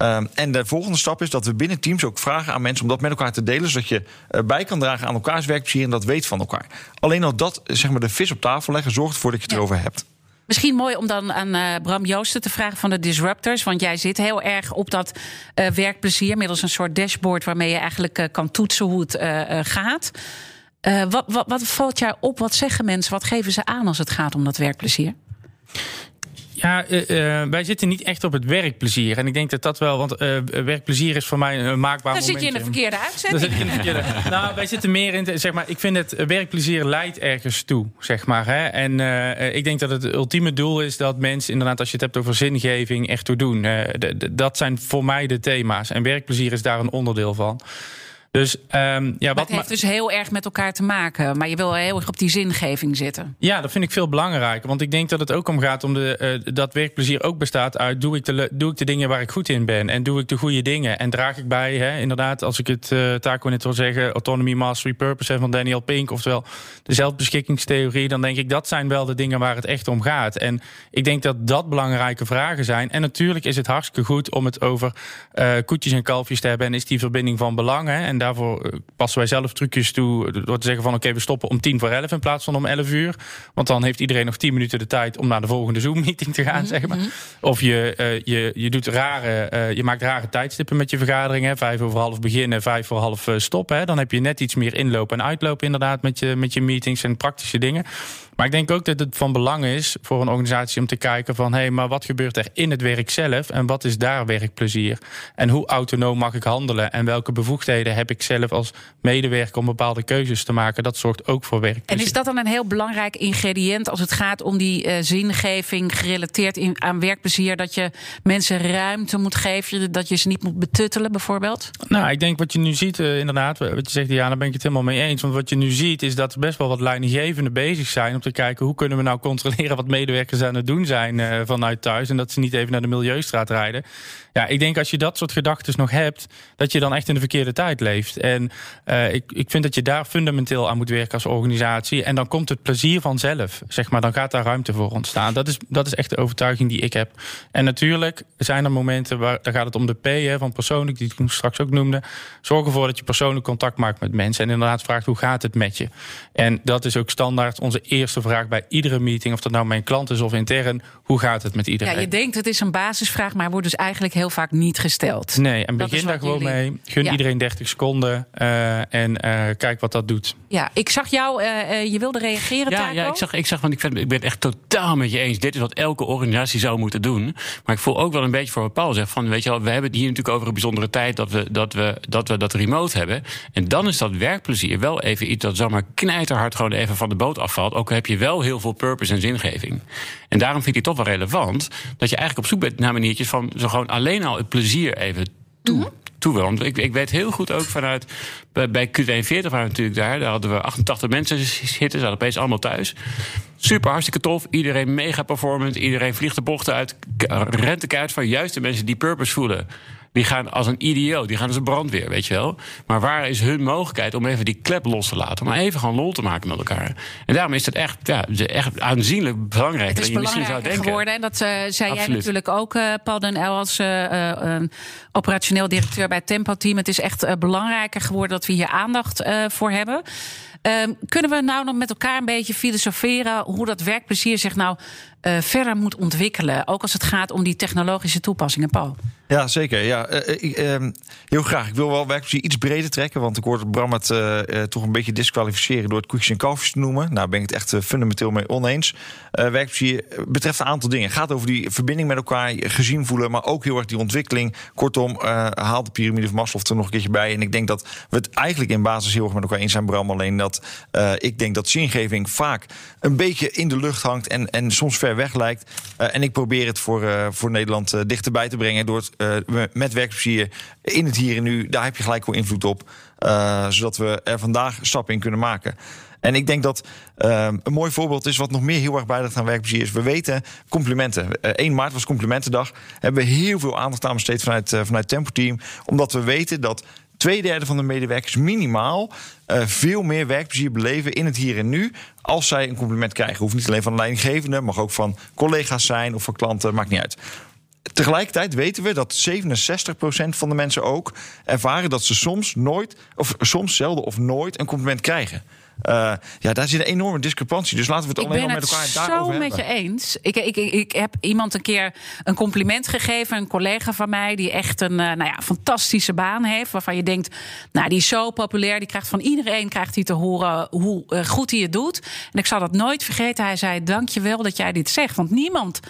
Um, en de volgende stap is dat we binnen teams ook vragen aan mensen om dat met elkaar te delen, zodat je uh, bij kan dragen aan elkaars werkplezier en dat weet van elkaar. Alleen al dat, zeg maar, de vis op tafel leggen, zorgt ervoor dat je het ja. erover hebt. Misschien mooi om dan aan uh, Bram Joosten te vragen van de Disruptors. Want jij zit heel erg op dat uh, werkplezier middels een soort dashboard waarmee je eigenlijk kan toetsen hoe het gaat. Wat, wat, wat valt jou op? Wat zeggen mensen? Wat geven ze aan als het gaat om dat werkplezier? Ja, uh, uh, wij zitten niet echt op het werkplezier. En ik denk dat dat wel, want uh, werkplezier is voor mij een maakbaar Dan momentje. zit je in de verkeerde uitzending. Dan zit je in de verkeerde. nou, wij zitten meer in, zeg maar, ik vind het werkplezier leidt ergens toe, zeg maar. Hè? En ik denk dat het ultieme doel is dat mensen, inderdaad, als je het hebt over zingeving, echt toe doen. dat zijn voor mij de thema's. En werkplezier is daar een onderdeel van. Dus, um, ja, wat het heeft dus heel erg met elkaar te maken. Maar je wil heel erg op die zingeving zitten. Ja, dat vind ik veel belangrijker. Want ik denk dat het ook om gaat om de, uh, dat werkplezier ook bestaat uit... Doe ik, de, doe ik de dingen waar ik goed in ben? En doe ik de goede dingen? En draag ik bij, hè, inderdaad, als ik het uh, Taco net wil zeggen... Autonomy, Mastery, Purpose van Daniel Pink... oftewel de zelfbeschikkingstheorie... dan denk ik dat zijn wel de dingen waar het echt om gaat. En ik denk dat dat belangrijke vragen zijn. En natuurlijk is het hartstikke goed om het over uh, koetjes en kalfjes te hebben... en is die verbinding van belang, hè? En daarvoor eh, passen wij zelf trucjes toe door te zeggen van oké, okay, we stoppen om tien voor elf in plaats van om elf uur. Want dan heeft iedereen nog tien minuten de tijd om naar de volgende Zoom-meeting te gaan, mm -hmm. zeg maar. Of je, uh, je, je, doet rare, uh, je maakt rare tijdstippen met je vergaderingen. Vijf over half beginnen, vijf voor half stoppen. Hè. Dan heb je net iets meer inlopen en uitlopen inderdaad met je, met je meetings en praktische dingen. Maar ik denk ook dat het van belang is voor een organisatie om te kijken van hé, hey, maar wat gebeurt er in het werk zelf en wat is daar werkplezier? En hoe autonoom mag ik handelen en welke bevoegdheden heb ik zelf als medewerker om bepaalde keuzes te maken? Dat zorgt ook voor werkplezier. En is dat dan een heel belangrijk ingrediënt als het gaat om die uh, zingeving gerelateerd in, aan werkplezier? Dat je mensen ruimte moet geven, dat je ze niet moet betuttelen bijvoorbeeld? Nou, ik denk wat je nu ziet, uh, inderdaad, wat je zegt, ja, daar ben ik het helemaal mee eens. Want wat je nu ziet is dat er best wel wat leidinggevenden bezig zijn kijken hoe kunnen we nou controleren wat medewerkers aan het doen zijn uh, vanuit thuis. En dat ze niet even naar de milieustraat rijden. Ja, ik denk als je dat soort gedachten nog hebt, dat je dan echt in de verkeerde tijd leeft. En uh, ik, ik vind dat je daar fundamenteel aan moet werken als organisatie. En dan komt het plezier vanzelf. Zeg maar, dan gaat daar ruimte voor ontstaan. Dat is, dat is echt de overtuiging die ik heb. En natuurlijk zijn er momenten waar dan gaat het om de P hè, van persoonlijk, die ik straks ook noemde. Zorg ervoor dat je persoonlijk contact maakt met mensen. En inderdaad vraagt hoe gaat het met je. En dat is ook standaard onze eerste vraag bij iedere meeting. Of dat nou mijn klant is of intern. Hoe gaat het met iedereen? Ja, je denkt het is een basisvraag, maar wordt dus eigenlijk heel vaak niet gesteld. Nee, en begin daar gewoon jullie... mee. Gun ja. iedereen 30 seconden uh, en uh, kijk wat dat doet. Ja, ik zag jou, uh, je wilde reageren, ja, Taco? Ja, ik zag, ik zag want ik, vind, ik ben het echt totaal met je eens. Dit is wat elke organisatie zou moeten doen. Maar ik voel ook wel een beetje voor wat Paul zegt. Van, weet je wel, we hebben het hier natuurlijk over een bijzondere tijd dat we dat, we, dat, we dat remote hebben. En dan is dat werkplezier wel even iets dat zomaar knijterhard gewoon even van de boot afvalt. Ook heb je wel heel veel purpose en zingeving. En daarom vind ik het toch wel relevant dat je eigenlijk op zoek bent naar maniertjes van zo gewoon alleen al het plezier even toe. Mm -hmm. Toe Want ik, ik weet heel goed ook vanuit. Bij, bij Q42 waren we natuurlijk daar. Daar hadden we 88 mensen zitten. Ze hadden opeens allemaal thuis. Super, hartstikke tof. Iedereen mega performant. Iedereen vliegt de bochten uit. Rent de kaart van juist de mensen die purpose voelen die gaan als een idioot, die gaan als een brandweer, weet je wel. Maar waar is hun mogelijkheid om even die klep los te laten? Om even gewoon lol te maken met elkaar. En daarom is het echt, ja, echt aanzienlijk belangrijker dan je misschien zou denken. geworden. En dat uh, zei Absoluut. jij natuurlijk ook, uh, Paul den El, als uh, operationeel directeur bij Tempo Team. Het is echt belangrijker geworden dat we hier aandacht voor hebben. Um, kunnen we nou nog met elkaar een beetje filosoferen hoe dat werkplezier zich nou eh, verder moet ontwikkelen. Ook als het gaat om die technologische toepassingen, Paul. Ja, zeker. Ja, eh, eh, ehm, heel graag. Ik wil wel werkplezier iets breder trekken. Want ik hoorde Bram het toch een beetje disqualificeren door het koekjes en kalfjes te noemen. Nou, ben ik het echt fundamenteel mee oneens. Werkplezier betreft een aantal dingen. Het gaat over die verbinding met elkaar, gezien voelen, maar ook heel erg die ontwikkeling. Kortom, haal de piramide van Maslow er nog een keertje bij. En ik denk dat we het eigenlijk in basis heel erg met elkaar eens zijn, Bram. Alleen dat eh, ik denk dat zingeving vaak een beetje in de lucht hangt en, en soms ver weg lijkt. Eh, en ik probeer het voor, eh, voor Nederland dichterbij te brengen door met werkplezier in het hier en nu. Daar heb je gelijk wel invloed op, zodat we er vandaag stappen in kunnen maken. En ik denk dat een mooi voorbeeld is wat nog meer heel erg bijdraagt aan werkplezier is. We weten complimenten. Eh 1 maart was complimentendag. Hebben we heel veel aandacht aan besteed vanuit, eh, vanuit Tempo Team. Omdat we weten dat twee derde van de medewerkers minimaal eh, veel meer werkplezier beleven in het hier en nu. Als zij een compliment krijgen. Hoeft niet alleen van de leidinggevende, mag ook van collega's zijn of van klanten, maakt niet uit. Tegelijkertijd weten we dat 67% van de mensen ook ervaren dat ze soms nooit, of soms zelden of nooit een compliment krijgen. Eh, ja, daar zit een enorme discrepantie. Dus laten we het Ik alleen ben maar het met elkaar daarover zo met hebben. je eens. Ik, ik, ik, ik heb iemand een keer een compliment gegeven. Een collega van mij die echt een eh, nou ja, fantastische baan heeft. Waarvan je denkt, nou die is zo populair. Die krijgt van iedereen krijgt hij te horen hoe eh, goed hij het doet. En ik zal dat nooit vergeten. Hij zei, dank je wel dat jij dit zegt. Want niemand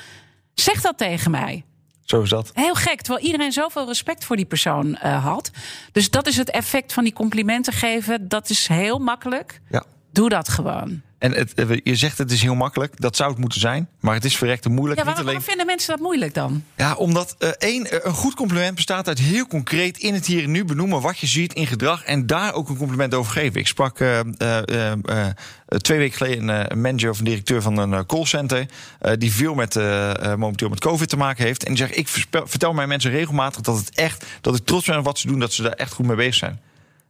zegt dat tegen mij. Zo is dat. Heel gek, terwijl iedereen zoveel respect voor die persoon eh, had. Dus dat is het effect van die complimenten geven. Dat is heel makkelijk. Ja. Doe dat gewoon. En het, eh, je zegt het is heel makkelijk. Dat zou het moeten zijn. Maar het is verrekte moeilijk. Ja, Niet waarom, alleen... vinden mensen dat moeilijk dan? Ja, omdat eh, één, eh, een goed compliment bestaat uit heel concreet in het hier en nu benoemen wat je ziet in gedrag en daar ook een compliment over geven. Ik sprak twee weken geleden een, manager of een directeur van een callcenter die veel met momenteel met COVID te maken heeft. En die zegt: Ik vertel mijn mensen regelmatig dat het echt, dat ik trots ben op wat ze doen, dat ze daar echt goed mee bezig zijn.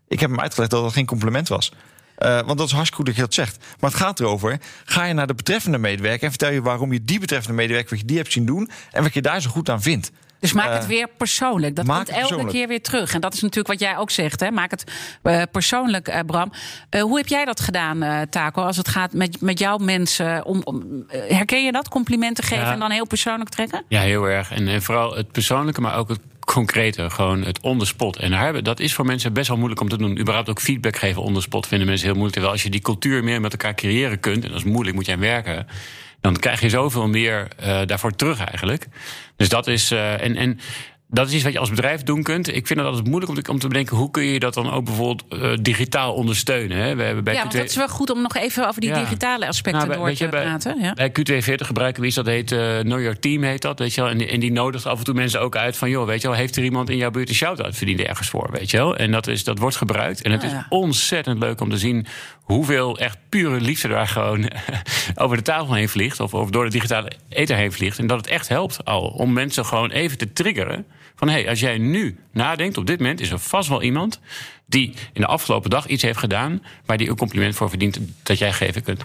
Ik heb hem uitgelegd dat dat geen compliment was. Eh, want dat is hartstikke goed dat je dat zegt. Maar het gaat erover: ga je naar de betreffende medewerker en vertel je waarom je die betreffende medewerker, wat je die hebt zien doen en wat je daar zo goed aan vindt. Dus maak Eh, het weer persoonlijk. Dat maak komt het elke persoonlijk. keer weer terug. En dat is natuurlijk wat jij ook zegt. Hè? Maak het eh, persoonlijk, eh, Bram. Eh, hoe heb jij dat gedaan, eh Taco? Als het gaat met, met jouw mensen. Om, om, eh, herken je dat? Complimenten geven Ja. en dan heel persoonlijk trekken? Ja, heel erg. En, en vooral het persoonlijke, maar ook het concrete. Gewoon het on the spot. En daar hebben, dat is voor mensen best wel moeilijk om te doen. Überhaupt ook feedback geven on the spot vinden mensen heel moeilijk. Terwijl als je die cultuur meer met elkaar creëren kunt... en dat is moeilijk, moet aan werken... dan krijg je zoveel meer eh, daarvoor terug eigenlijk. Dus dat is... eh, en, en dat is iets wat je als bedrijf doen kunt. Ik vind het altijd moeilijk om te, om te bedenken... hoe kun je dat dan ook bijvoorbeeld eh, digitaal ondersteunen. Hè? We hebben bij Ja, want Q2 dat is wel goed om nog even over die Ja. digitale aspecten Nou, door te je, bij- praten. Ja. Bij Q240 gebruiken we iets dat heet eh Know Your Team, heet dat. Weet je wel? En, die- en die nodigt af en toe mensen ook uit van... joh, weet je wel, heeft er iemand in jouw buurt een shout-out verdiend ergens voor, weet je wel? En dat, is, dat wordt gebruikt. En het Ah, is ontzettend leuk om te zien... hoeveel echt pure liefde daar gewoon over de tafel heen vliegt... Of, of door de digitale ether heen vliegt. En dat het echt helpt al om mensen gewoon even te triggeren... van hé, hey, als jij nu nadenkt, op dit moment is er vast wel iemand... die in de afgelopen dag iets heeft gedaan... waar die een compliment voor verdient dat jij geven kunt.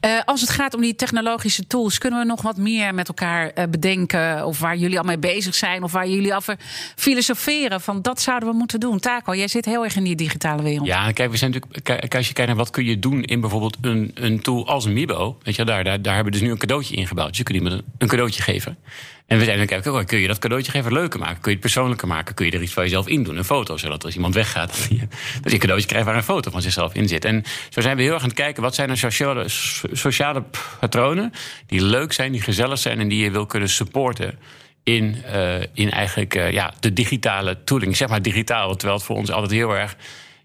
Eh, als het gaat om die technologische tools, kunnen we nog wat meer met elkaar eh, bedenken? Of waar jullie al mee bezig zijn? Of waar jullie over filosoferen? Van dat zouden we moeten doen. Taco, jij zit heel erg in die digitale wereld. Ja, kijk, we zijn natuurlijk. Kijk, als je kijkt naar wat kun je doen in bijvoorbeeld een, een tool als Mibo. Weet je, daar, daar, daar hebben we dus nu een cadeautje in gebouwd. Dus je kunt iemand een cadeautje geven. En we zijn dan kijken, kun je dat cadeautje even leuker maken? Kun je het persoonlijker maken? Kun je er iets van jezelf in doen? Een foto, zodat als iemand weggaat, dat je, een cadeautje krijgt waar een foto van zichzelf in zit. En zo zijn we heel erg aan het kijken, wat zijn er sociale, so- sociale patronen die leuk zijn, die gezellig zijn en die je wil kunnen supporten in, eh, in eigenlijk eh, ja, de digitale tooling. Zeg maar digitaal, terwijl het voor ons altijd heel erg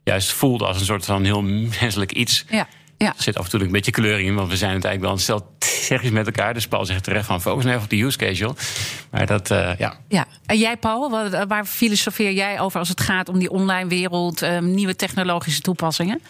juist voelde als een soort van heel menselijk iets. Ja, ja. Er zit af en toe een beetje kleur in, want we zijn het eigenlijk wel een stel technisch met elkaar. Dus Paul zegt terecht van focus nou even op de use case, joh. Maar dat, eh, ja. Ja. En jij, Paul, wat- waar filosofeer jij over als het gaat om die online wereld, eh, nieuwe technologische toepassingen?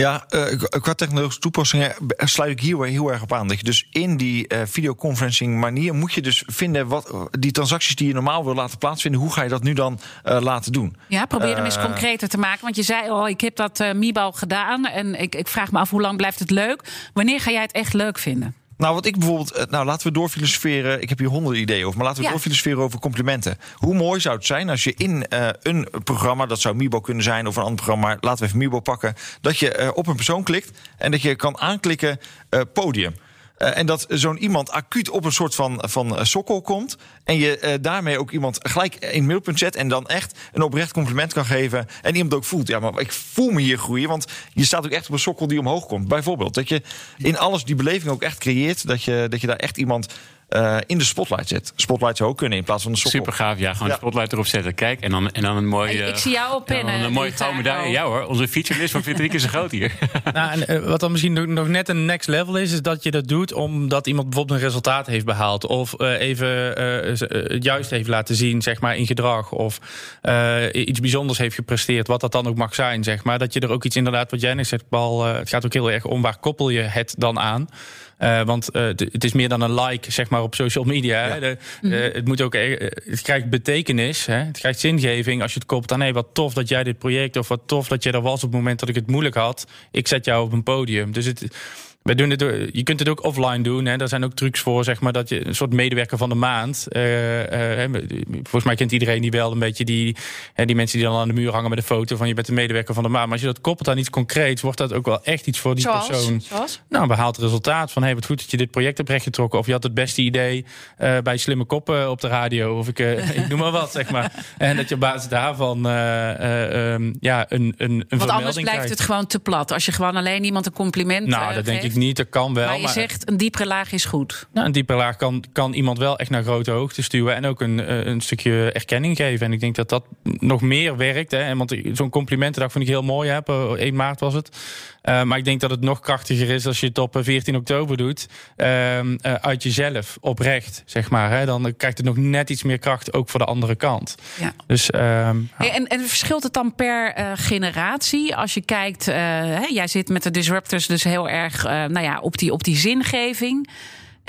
Ja, eh, qua technologische toepassingen sluit ik hier weer heel erg op aan. Dat je dus in die eh, videoconferencing manier moet je dus vinden wat die transacties die je normaal wil laten plaatsvinden, hoe ga je dat nu dan eh, laten doen? Ja, probeer hem eens concreter te maken. Want je zei, oh, ik heb dat eh Mibo gedaan. En ik, ik vraag me af, hoe lang blijft het leuk? Wanneer ga jij het echt leuk vinden? Nou, wat ik bijvoorbeeld. eh, Nou, laten we doorfilosoferen. Ik heb hier honderden ideeën over. Maar laten we Ja. doorfilosoferen over complimenten. Hoe mooi zou het zijn als je in eh, een programma. Dat zou Mibo kunnen zijn of een ander programma. Laten we even Mibo pakken. Dat je eh, op een persoon klikt. En dat je kan aanklikken eh, podium. Eh, en dat zo'n iemand acuut op een soort van, van eh, sokkel komt. En je eh, daarmee ook iemand gelijk in het middelpunt zet. En dan echt een oprecht compliment kan geven. En iemand ook voelt. Ja, maar ik voel me hier groeien. Want je staat ook echt op een sokkel die omhoog komt. Bijvoorbeeld. Dat je in alles die beleving ook echt creëert. Dat je, dat je daar echt iemand eh, in de spotlight zet. Spotlight zou ook kunnen in plaats van de sokkel. Super gaaf, ja. Gewoon Ja. de spotlight erop zetten. Kijk, en dan, en dan een mooie... Ik- ik zie jou op pennen, Ja, een mooie gouden daar. medaille. Ja hoor, onze featurelist van Vitalik is zo groot hier. Nou, en, eh, wat dan misschien nog- net een next level is, is dat je dat doet omdat iemand bijvoorbeeld een resultaat heeft behaald. Of eh, even het juist heeft laten zien, zeg maar, in gedrag. Of eh, iets bijzonders heeft gepresteerd, wat dat dan ook mag zijn, zeg maar. Dat je er ook iets inderdaad, wat jij net zegt, Paul, het gaat ook heel erg om waar koppel je het dan aan. Eh, want eh, het is meer dan een like, zeg maar, op social media. De- eh, het, moet ook, het krijgt betekenis, hè. het krijgt zingeving als je het koppelt aan... hey, wat tof dat jij dit project, of wat tof dat jij er was op het moment dat ik het moeilijk had. Ik zet jou op een podium. Dus het, wij doen het, je kunt het ook offline doen. Hè. Daar zijn ook trucs voor, zeg maar, dat je een soort medewerker van de maand. hè, volgens mij kent iedereen die wel een beetje die, hè, die mensen die dan aan de muur hangen met een foto van je bent de medewerker van de maand. Maar als je dat koppelt aan iets concreets, wordt dat ook wel echt iets voor die Zoals? persoon. Zoals? Nou, een behaald resultaat van hey, wat goed dat je dit project hebt rechtgetrokken. Of je had het beste idee eh, bij Slimme Koppen op de radio. Of ik, ik noem maar wat, zeg maar. En dat je op basis daarvan eh, eh, ehm, ja, een, een, een Want anders blijft krijgt. het gewoon te plat. Als je gewoon alleen iemand een compliment Nou, dat denk ik niet. Dat kan wel. Maar je zegt een diepere laag is goed. Nou, een diepe laag kan, kan iemand wel echt naar grote hoogte stuwen. En ook een, eh, een stukje erkenning geven. En ik denk dat dat nog meer werkt. Hè. En Want zo'n complimentendag vind ik heel mooi. Hè. Op eh, 1 maart was het. Eh, maar ik denk dat het nog krachtiger is als je het op eh, 14 oktober doet. ehm, eh, uit jezelf, oprecht, zeg maar. Hè. Dan krijgt het nog net iets meer kracht, ook voor de andere kant. Ja. Dus ehm, en, en verschilt het dan per eh, generatie? Als je kijkt, eh, hè, jij zit met de disruptors dus heel erg eh, nou ja, op, die, op die zingeving.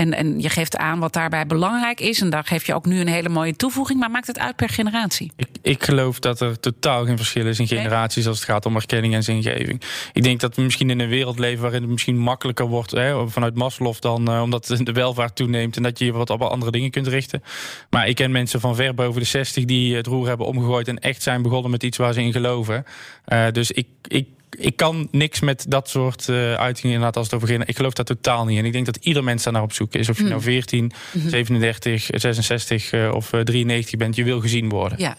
En, en je geeft aan wat daarbij belangrijk is. En daar geef je ook nu een hele mooie toevoeging. Maar maakt het uit per generatie? Ik, ik geloof dat er totaal geen verschil is in generaties als het gaat om erkenning en zingeving. Ik denk dat we misschien in een wereld leven waarin het misschien makkelijker wordt hè, vanuit Maslow dan eh, omdat de welvaart toeneemt en dat je je wat op andere dingen kunt richten. Maar ik ken mensen van ver boven de 60 die het roer hebben omgegooid en echt zijn begonnen met iets waar ze in geloven. Eh, dus ik, ik, ik kan niks met dat soort eh uitingen inderdaad als het over. Ik geloof daar totaal niet in. Ik denk dat ieder mens daar naar op zoek is. Of je nou 14, 37, 66 eh, of eh, 93 bent, je wil gezien worden. Ja.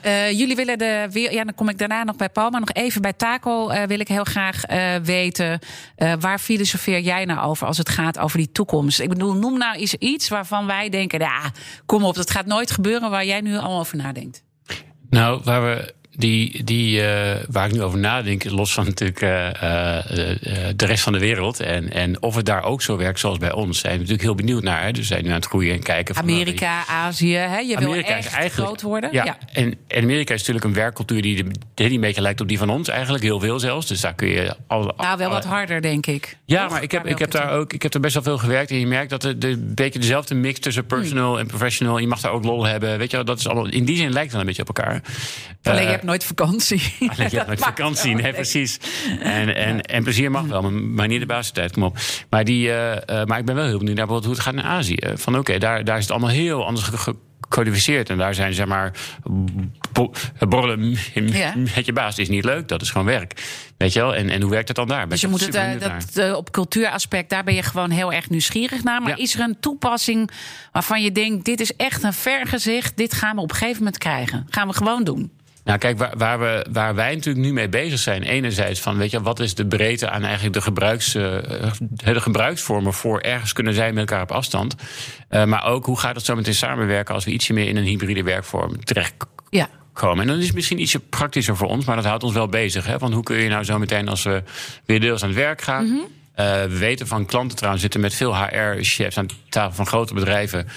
Eh, jullie willen de weer. Ja, dan kom ik daarna nog bij Paul. Maar nog even bij Taco eh, wil ik heel graag eh, weten. eh, waar filosofeer jij nou over als het gaat over die toekomst? Ik bedoel, noem nou eens iets waarvan wij denken. Ja, kom op, dat gaat nooit gebeuren waar jij nu al over nadenkt. Nou, waar we die, die eh, waar ik nu over nadenk, los van natuurlijk eh, eh, de rest van de wereld. En, en of het daar ook zo werkt zoals bij ons, zijn we natuurlijk heel benieuwd naar. Hè. Dus zijn nu aan het groeien en kijken. van, nou, Amerika, Azië, hè? je wil echt eigenlijk groot worden. Ja, En, en Amerika is natuurlijk een werkcultuur die, die een beetje lijkt op die van ons, eigenlijk heel veel zelfs. Dus daar kun je al. Nou, wel wat harder, denk ik. Ja, maar ik heb, Daar ik heb daar ook ik heb er best wel veel gewerkt. En je merkt dat het de, een beetje dezelfde mix tussen personal en professional. Je mag daar ook lol hebben. Weet je, dat is allemaal. In die zin lijkt het wel een beetje op elkaar. Alleen je hebt nooit vakantie. Alleen je hebt nooit maakt vakantie, nee, precies. En, en, en plezier mag wel, maar niet de basistijd, kom op. Maar, die, eh, eh, maar ik ben wel heel benieuwd naar hoe het gaat in Azië. Van oké, daar, daar is het allemaal heel anders ge- gecodificeerd. En daar zijn zeg maar. bo- borrelen Ja. met je baas is niet leuk, dat is gewoon werk. Weet je wel? En, en hoe werkt het dan daar? Ben Dus je moet het eh, dat, eh, op cultuuraspect, daar ben je gewoon heel erg nieuwsgierig naar. Maar Ja. is er een toepassing waarvan je denkt: dit is echt een vergezicht, dit gaan we op een gegeven moment krijgen? Gaan we gewoon doen. Nou, kijk, waar, waar, we, waar wij natuurlijk nu mee bezig zijn, enerzijds van, weet je, wat is de breedte aan eigenlijk de, gebruiks, eh, de gebruiksvormen voor ergens kunnen zijn met elkaar op afstand. Eh, maar ook hoe gaat het zo meteen samenwerken als we ietsje meer in een hybride werkvorm terechtkomen. Ja. En dan is misschien ietsje praktischer voor ons, maar dat houdt ons wel bezig. Hè? Want hoe kun je nou zo meteen als we weer deels aan het werk gaan. Mhm. Eh, we weten van klanten trouwens, zitten met veel HR-chefs aan tafel van grote bedrijven.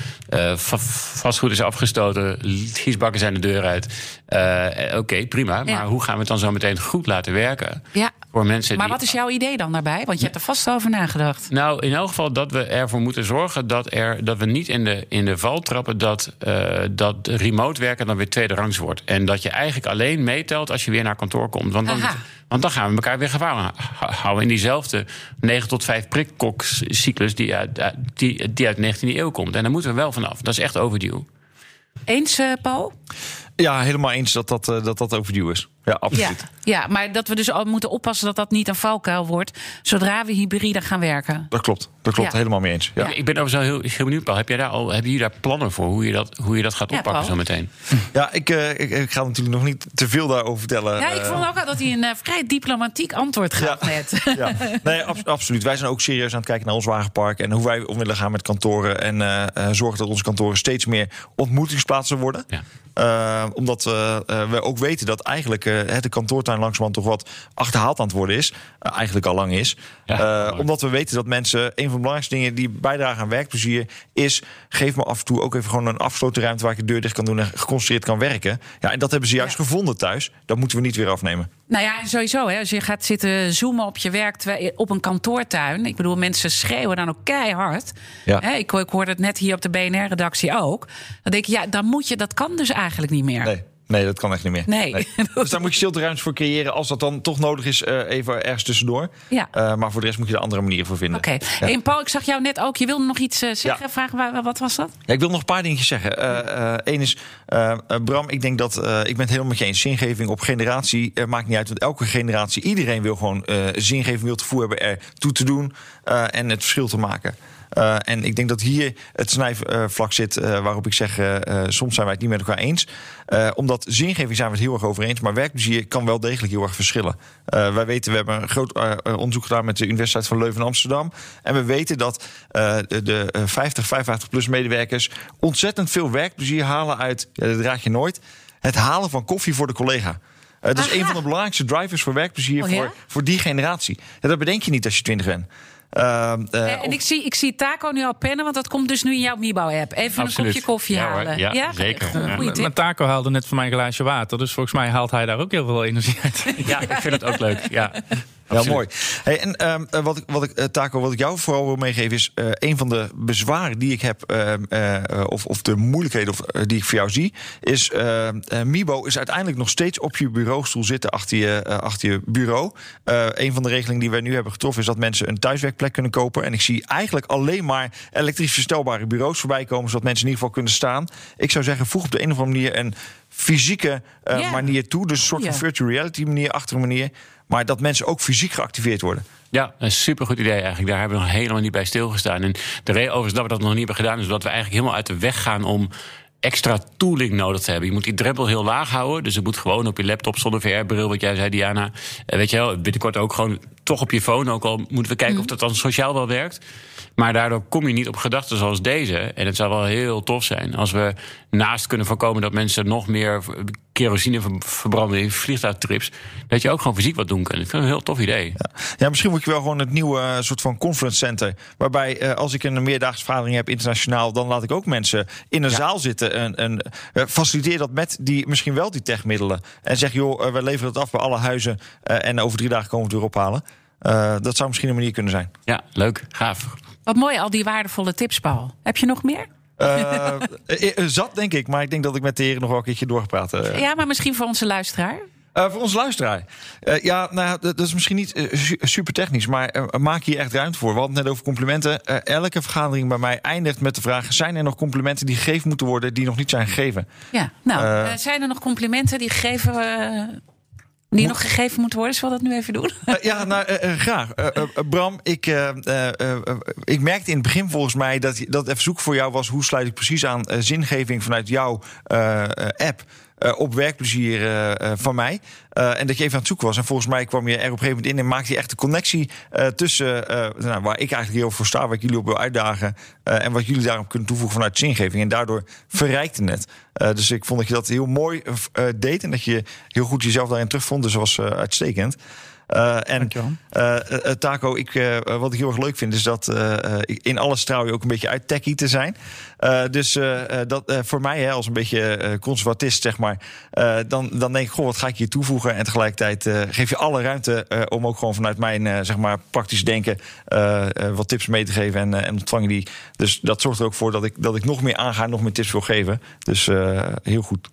Va- vastgoed is afgestoten, giesbakken zijn de deur uit. Eh, Oké, prima. Ja. Maar hoe gaan we het dan zo meteen goed laten werken? Ja. Voor mensen Maar die wat is jouw idee dan daarbij? Want je hebt er vast over nagedacht. nou, in elk geval dat we ervoor moeten zorgen dat, er, dat we niet in de, in de val trappen dat, dat remote werken dan weer tweede rangs wordt. En dat je eigenlijk alleen meetelt als je weer naar kantoor komt. Want dan, Aha. Want dan gaan we elkaar weer gevangen houden in diezelfde 9 tot 5 prikkokscyclus die uit, die, die uit de 19e eeuw komt. En daar moeten we wel vanaf. Dat is echt overdue. Eens, eh, Paul? Ja, helemaal eens dat dat, eh, dat, dat overduw is. Ja, Ja, absoluut. ja, maar dat we dus al moeten oppassen dat dat niet een valkuil wordt. Zodra we hybride gaan werken. Dat klopt. Dat klopt. Ja. Helemaal mee eens. Ja. Ik ben overigens wel heel, heel benieuwd, Paul. Heb jij daar al, hebben jullie daar plannen voor hoe je dat, hoe je dat gaat Ja, oppakken Paul. zo meteen? Ja, ik, eh, ik, ik ga natuurlijk nog niet te veel daarover vertellen. Ja, ik Eh, vond ook al dat hij een vrij diplomatiek antwoord gaf Ja. net. Ja, nee, abs- absoluut. Wij zijn ook serieus aan het kijken naar ons wagenpark en hoe wij om willen gaan met kantoren. En eh, eh, zorgen dat onze kantoren steeds meer ontmoetingsplaatsen worden. Eh, omdat eh, eh, we ook weten dat eigenlijk het de kantoortuin langzamerhand toch wat achterhaald aan het worden is. Eigenlijk al lang is. Ja, omdat we weten dat mensen, een van de belangrijkste dingen die bijdragen aan werkplezier, is geef me af en toe ook even gewoon een afgesloten ruimte waar ik de deur dicht kan doen en geconcentreerd kan werken. Ja, en dat hebben ze juist gevonden thuis. Dat moeten we niet weer afnemen. Nou ja, sowieso. Hè, als je gaat zitten zoomen op je werk op een kantoortuin. Ik bedoel, mensen schreeuwen dan ook keihard. Ja. Hè, ik, ik hoorde het net hier op de BNR-redactie ook. Dan denk ik, ja, dan moet je, dat kan dus eigenlijk niet meer. Nee. Nee, dat kan echt niet meer. Nee. Dus daar moet je stilteruimtes voor creëren. Als dat dan toch nodig is, eh, even ergens tussendoor. Ja. Eh, maar voor de rest moet je er andere manieren voor vinden. Oké. Ja. En Paul, ik zag jou net ook. Je wilde nog iets eh, zeggen. Ja. Vragen, wa- wat was dat? Ja, ik wil nog een paar dingetjes zeggen. Eén is, Bram, ik denk dat ik ben het helemaal met je eens. Zingeving op generatie maakt niet uit. Want elke generatie, iedereen wil gewoon zingeving, wil het gevoel hebben er toe te doen en het verschil te maken. Eh, en ik denk dat hier het snijvlak zit eh, waarop ik zeg, eh, soms zijn wij het niet met elkaar eens. Omdat zingeving zijn we het heel erg over eens, maar werkplezier kan wel degelijk heel erg verschillen. Wij weten, we hebben een groot onderzoek gedaan met de Universiteit van Leuven en Amsterdam. En we weten dat de, de eh, 50, 55 plus medewerkers ontzettend veel werkplezier halen uit, ja, dat raad je nooit, het halen van koffie voor de collega. Dat is Aha. een van de belangrijkste drivers voor werkplezier Oh, ja? voor, voor die generatie. Dat bedenk je niet als je 20 bent. Eh, eh, Eh, en ik zie, ik zie Taco nu al pennen, want dat komt dus nu in jouw Mibo-app. Even Absoluut. een kopje koffie Ja, hoor. halen. Ja, zeker. Ja. Maar. Taco haalde net van mij een glaasje water. Dus volgens mij haalt hij daar ook heel veel energie uit. Ja, ik vind het ook leuk. Ja, Ja, Absoluut. mooi. Hey, en ehm, eh, wat ik, wat ik, eh, Taco, wat ik jou vooral wil meegeven is eh, een van de bezwaren die ik heb, ehm, eh, eh, of, of de moeilijkheden of, die ik voor jou zie, is ehm, eh, Mibo is uiteindelijk nog steeds op je bureaustoel zitten achter je, achter je bureau. Een van de regelingen die wij nu hebben getroffen is dat mensen een thuiswerkplek kunnen kopen. En ik zie eigenlijk alleen maar elektrisch verstelbare bureaus voorbij komen, zodat mensen in ieder geval kunnen staan. Ik zou zeggen, voeg op de een of andere manier een fysieke manier toe. Dus een soort van virtual reality manier, achter een manier. Maar dat mensen ook fysiek geactiveerd worden. Ja, een supergoed idee eigenlijk. Daar hebben we nog helemaal niet bij stilgestaan. En de reden overigens dat we dat nog niet hebben gedaan... is dat we eigenlijk helemaal uit de weg gaan om extra tooling nodig te hebben. Je moet die drempel heel laag houden. Dus het moet gewoon op je laptop zonder VR-bril, wat jij zei, Diana. Eh, weet je wel, binnenkort ook gewoon toch op je phone. Ook al moeten we kijken of dat dan sociaal wel werkt. Maar daardoor kom je niet op gedachten zoals deze. En het zou wel heel tof zijn als we naast kunnen voorkomen... dat mensen nog meer kerosine ver- verbranden in vliegtuigtrips... dat je ook gewoon fysiek wat doen kunt. Ik vind het een heel tof idee. Ja, misschien moet je wel gewoon het nieuwe eh, soort van conference center. Waarbij eh, als ik een meerdaagse vergadering heb internationaal, dan laat ik ook mensen in een zaal zitten. En, en eh, faciliteer dat met die misschien wel die techmiddelen. En zeg, joh, we leveren het af bij alle huizen. en over drie dagen komen we het weer ophalen. Dat zou misschien een manier kunnen zijn. Ja, leuk, gaaf. Wat mooi, al die waardevolle tips, Paul. Heb je nog meer? Eh, zat, denk ik. Maar ik denk dat ik met de heren nog wel een keertje doorgepraat heb. Ja, maar misschien voor onze luisteraar. Voor onze luisteraar. Ja, nou, dat is misschien niet su- super technisch, maar maak hier echt ruimte voor. We hadden het net over complimenten. Elke vergadering bij mij eindigt met de vraag: zijn er nog complimenten die gegeven moeten worden die nog niet zijn gegeven? Ja, nou, zijn er nog complimenten die gegeven... die nog gegeven moeten worden? We dat nu even doen? Eh, ja, nou, eh, eh, graag. Bram, ik, ik merkte in het begin volgens mij dat, dat het even zoeken voor jou was... hoe sluit ik precies aan zingeving vanuit jouw app... eh, op werkplezier eh, eh, van mij. En dat je even aan het zoeken was. En volgens mij kwam je er op een gegeven moment in... en maakte je echt de connectie tussen... nou, waar ik eigenlijk heel voor sta, ik jullie op wil uitdagen... en wat jullie daarop kunnen toevoegen vanuit zingeving. En daardoor verrijkte het. Dus ik vond dat je dat heel mooi deed... en dat je heel goed jezelf daarin terugvond. Dus dat was uitstekend. Eh, en eh, Taco, ik, eh, wat ik heel erg leuk vind, is dat eh, eh, in alles trouw je ook een beetje uit techie te zijn. Eh, dus dat, eh, voor mij, hè, als een beetje eh, conservatist, zeg maar, eh, dan, dan denk ik, goh, wat ga ik hier toevoegen? En tegelijkertijd eh, geef je alle ruimte eh, om ook gewoon vanuit mijn eh, zeg maar, praktisch denken wat tips mee te geven en, en ontvang je die. Dus dat zorgt er ook voor dat ik, dat ik nog meer aanga en nog meer tips wil geven. Dus eh, heel goed.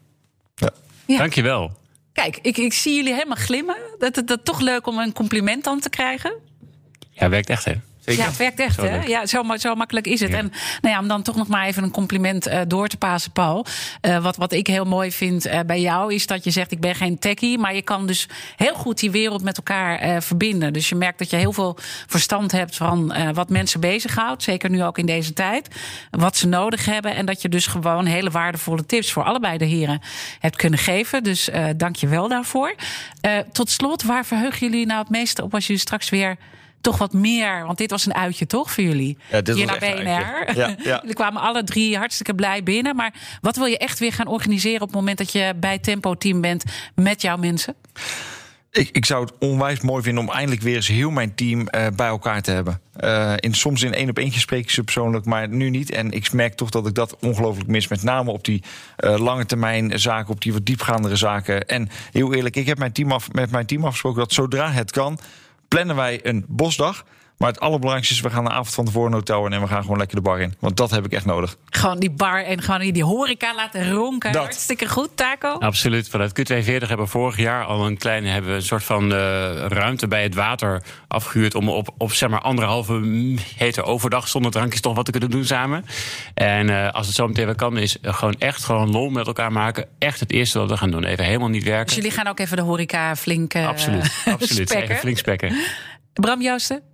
Ja. Ja. Dankjewel. Kijk, ik, ik zie jullie helemaal glimmen. Dat, dat, dat toch leuk om een compliment dan te krijgen. Ja, werkt echt, hè? Zeker. Ja, het werkt echt, Zo hè? Ja, zo, zo makkelijk is het. Ja. En nou ja, om dan toch nog maar even een compliment eh, door te passen, Paul. Eh, wat, wat ik heel mooi vind eh, bij jou is dat je zegt: ik ben geen techie, maar je kan dus heel goed die wereld met elkaar verbinden. Dus je merkt dat je heel veel verstand hebt van wat mensen bezighoudt, zeker nu ook in deze tijd, wat ze nodig hebben, en dat je dus gewoon hele waardevolle tips voor allebei de heren hebt kunnen geven. Dus dank je wel daarvoor. Tot slot, waar verheugen jullie nou het meeste op als jullie straks weer toch wat meer. Want dit was een uitje toch voor jullie? Ja, dit Hier was naar echt een BNR. uitje. Ja, ja. jullie kwamen alle drie hartstikke blij binnen. Maar wat wil je echt weer gaan organiseren op het moment dat je bij Tempo Team bent met jouw mensen? Ik, ik zou het onwijs mooi vinden om eindelijk weer eens heel mijn team eh, bij elkaar te hebben. Eh, in, soms in één op eentje spreek ik ze persoonlijk, maar nu niet. En ik merk toch dat ik dat ongelooflijk mis. Met name op die eh, lange termijn zaken, op die wat diepgaandere zaken. En heel eerlijk, ik heb mijn team af, met mijn team afgesproken dat zodra het kan, plannen wij een bosdag. Maar het allerbelangrijkste is, we gaan de avond van tevoren een hotel in en we gaan gewoon lekker de bar in. Want dat heb ik echt nodig. Gewoon die bar en gewoon die horeca laten ronken. Dat. Hartstikke goed, Taco. Absoluut. Vanuit Q42 hebben we vorig jaar al een kleine hebben we een soort van eh, ruimte bij het water afgehuurd. om op, op zeg maar anderhalve meter overdag zonder drankjes toch wat te kunnen doen samen. En eh, als het zo meteen weer kan, is gewoon echt gewoon lol met elkaar maken. Echt het eerste wat we gaan doen. Even helemaal niet werken. Dus jullie gaan ook even de horeca flink eh, Absoluut. Absoluut. spekken. Even flink spekken. Bram Joosten?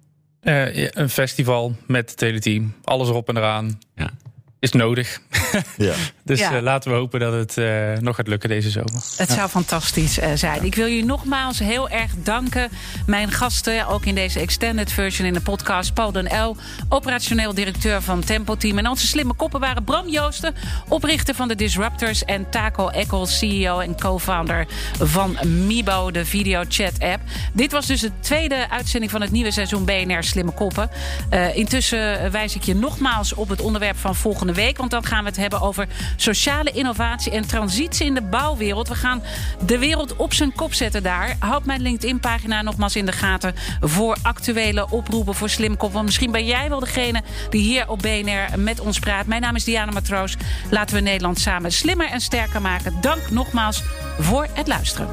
Eh, een festival met het hele team. Alles erop en eraan. Ja. Is nodig. Ja. Dus Ja. eh, laten we hopen dat het eh, nog gaat lukken deze zomer. Het zou fantastisch eh, zijn. Ik wil jullie nogmaals heel erg danken. Mijn gasten, ook in deze extended version in de podcast. Paul den L, operationeel directeur van Tempo Team. En onze slimme koppen waren Bram Joosten, oprichter van de Disruptors. En Taco Eccles, CEO en co-founder van Mibo, de videochat app. Dit was dus de tweede uitzending van het nieuwe seizoen BNR Slimme Koppen. Eh, intussen wijs ik je nogmaals op het onderwerp van volgende week. Want dan gaan we het hebben over sociale innovatie en transitie in de bouwwereld. We gaan de wereld op zijn kop zetten daar. Houd mijn LinkedIn-pagina nogmaals in de gaten voor actuele oproepen voor Slimkop. Want misschien ben jij wel degene die hier op BNR met ons praat. Mijn naam is Diana Matroos. Laten we Nederland samen slimmer en sterker maken. Dank nogmaals voor het luisteren.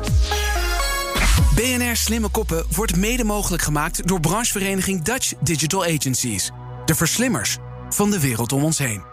BNR Slimme Koppen wordt mede mogelijk gemaakt door branchevereniging Dutch Digital Agencies. De verslimmers van de wereld om ons heen.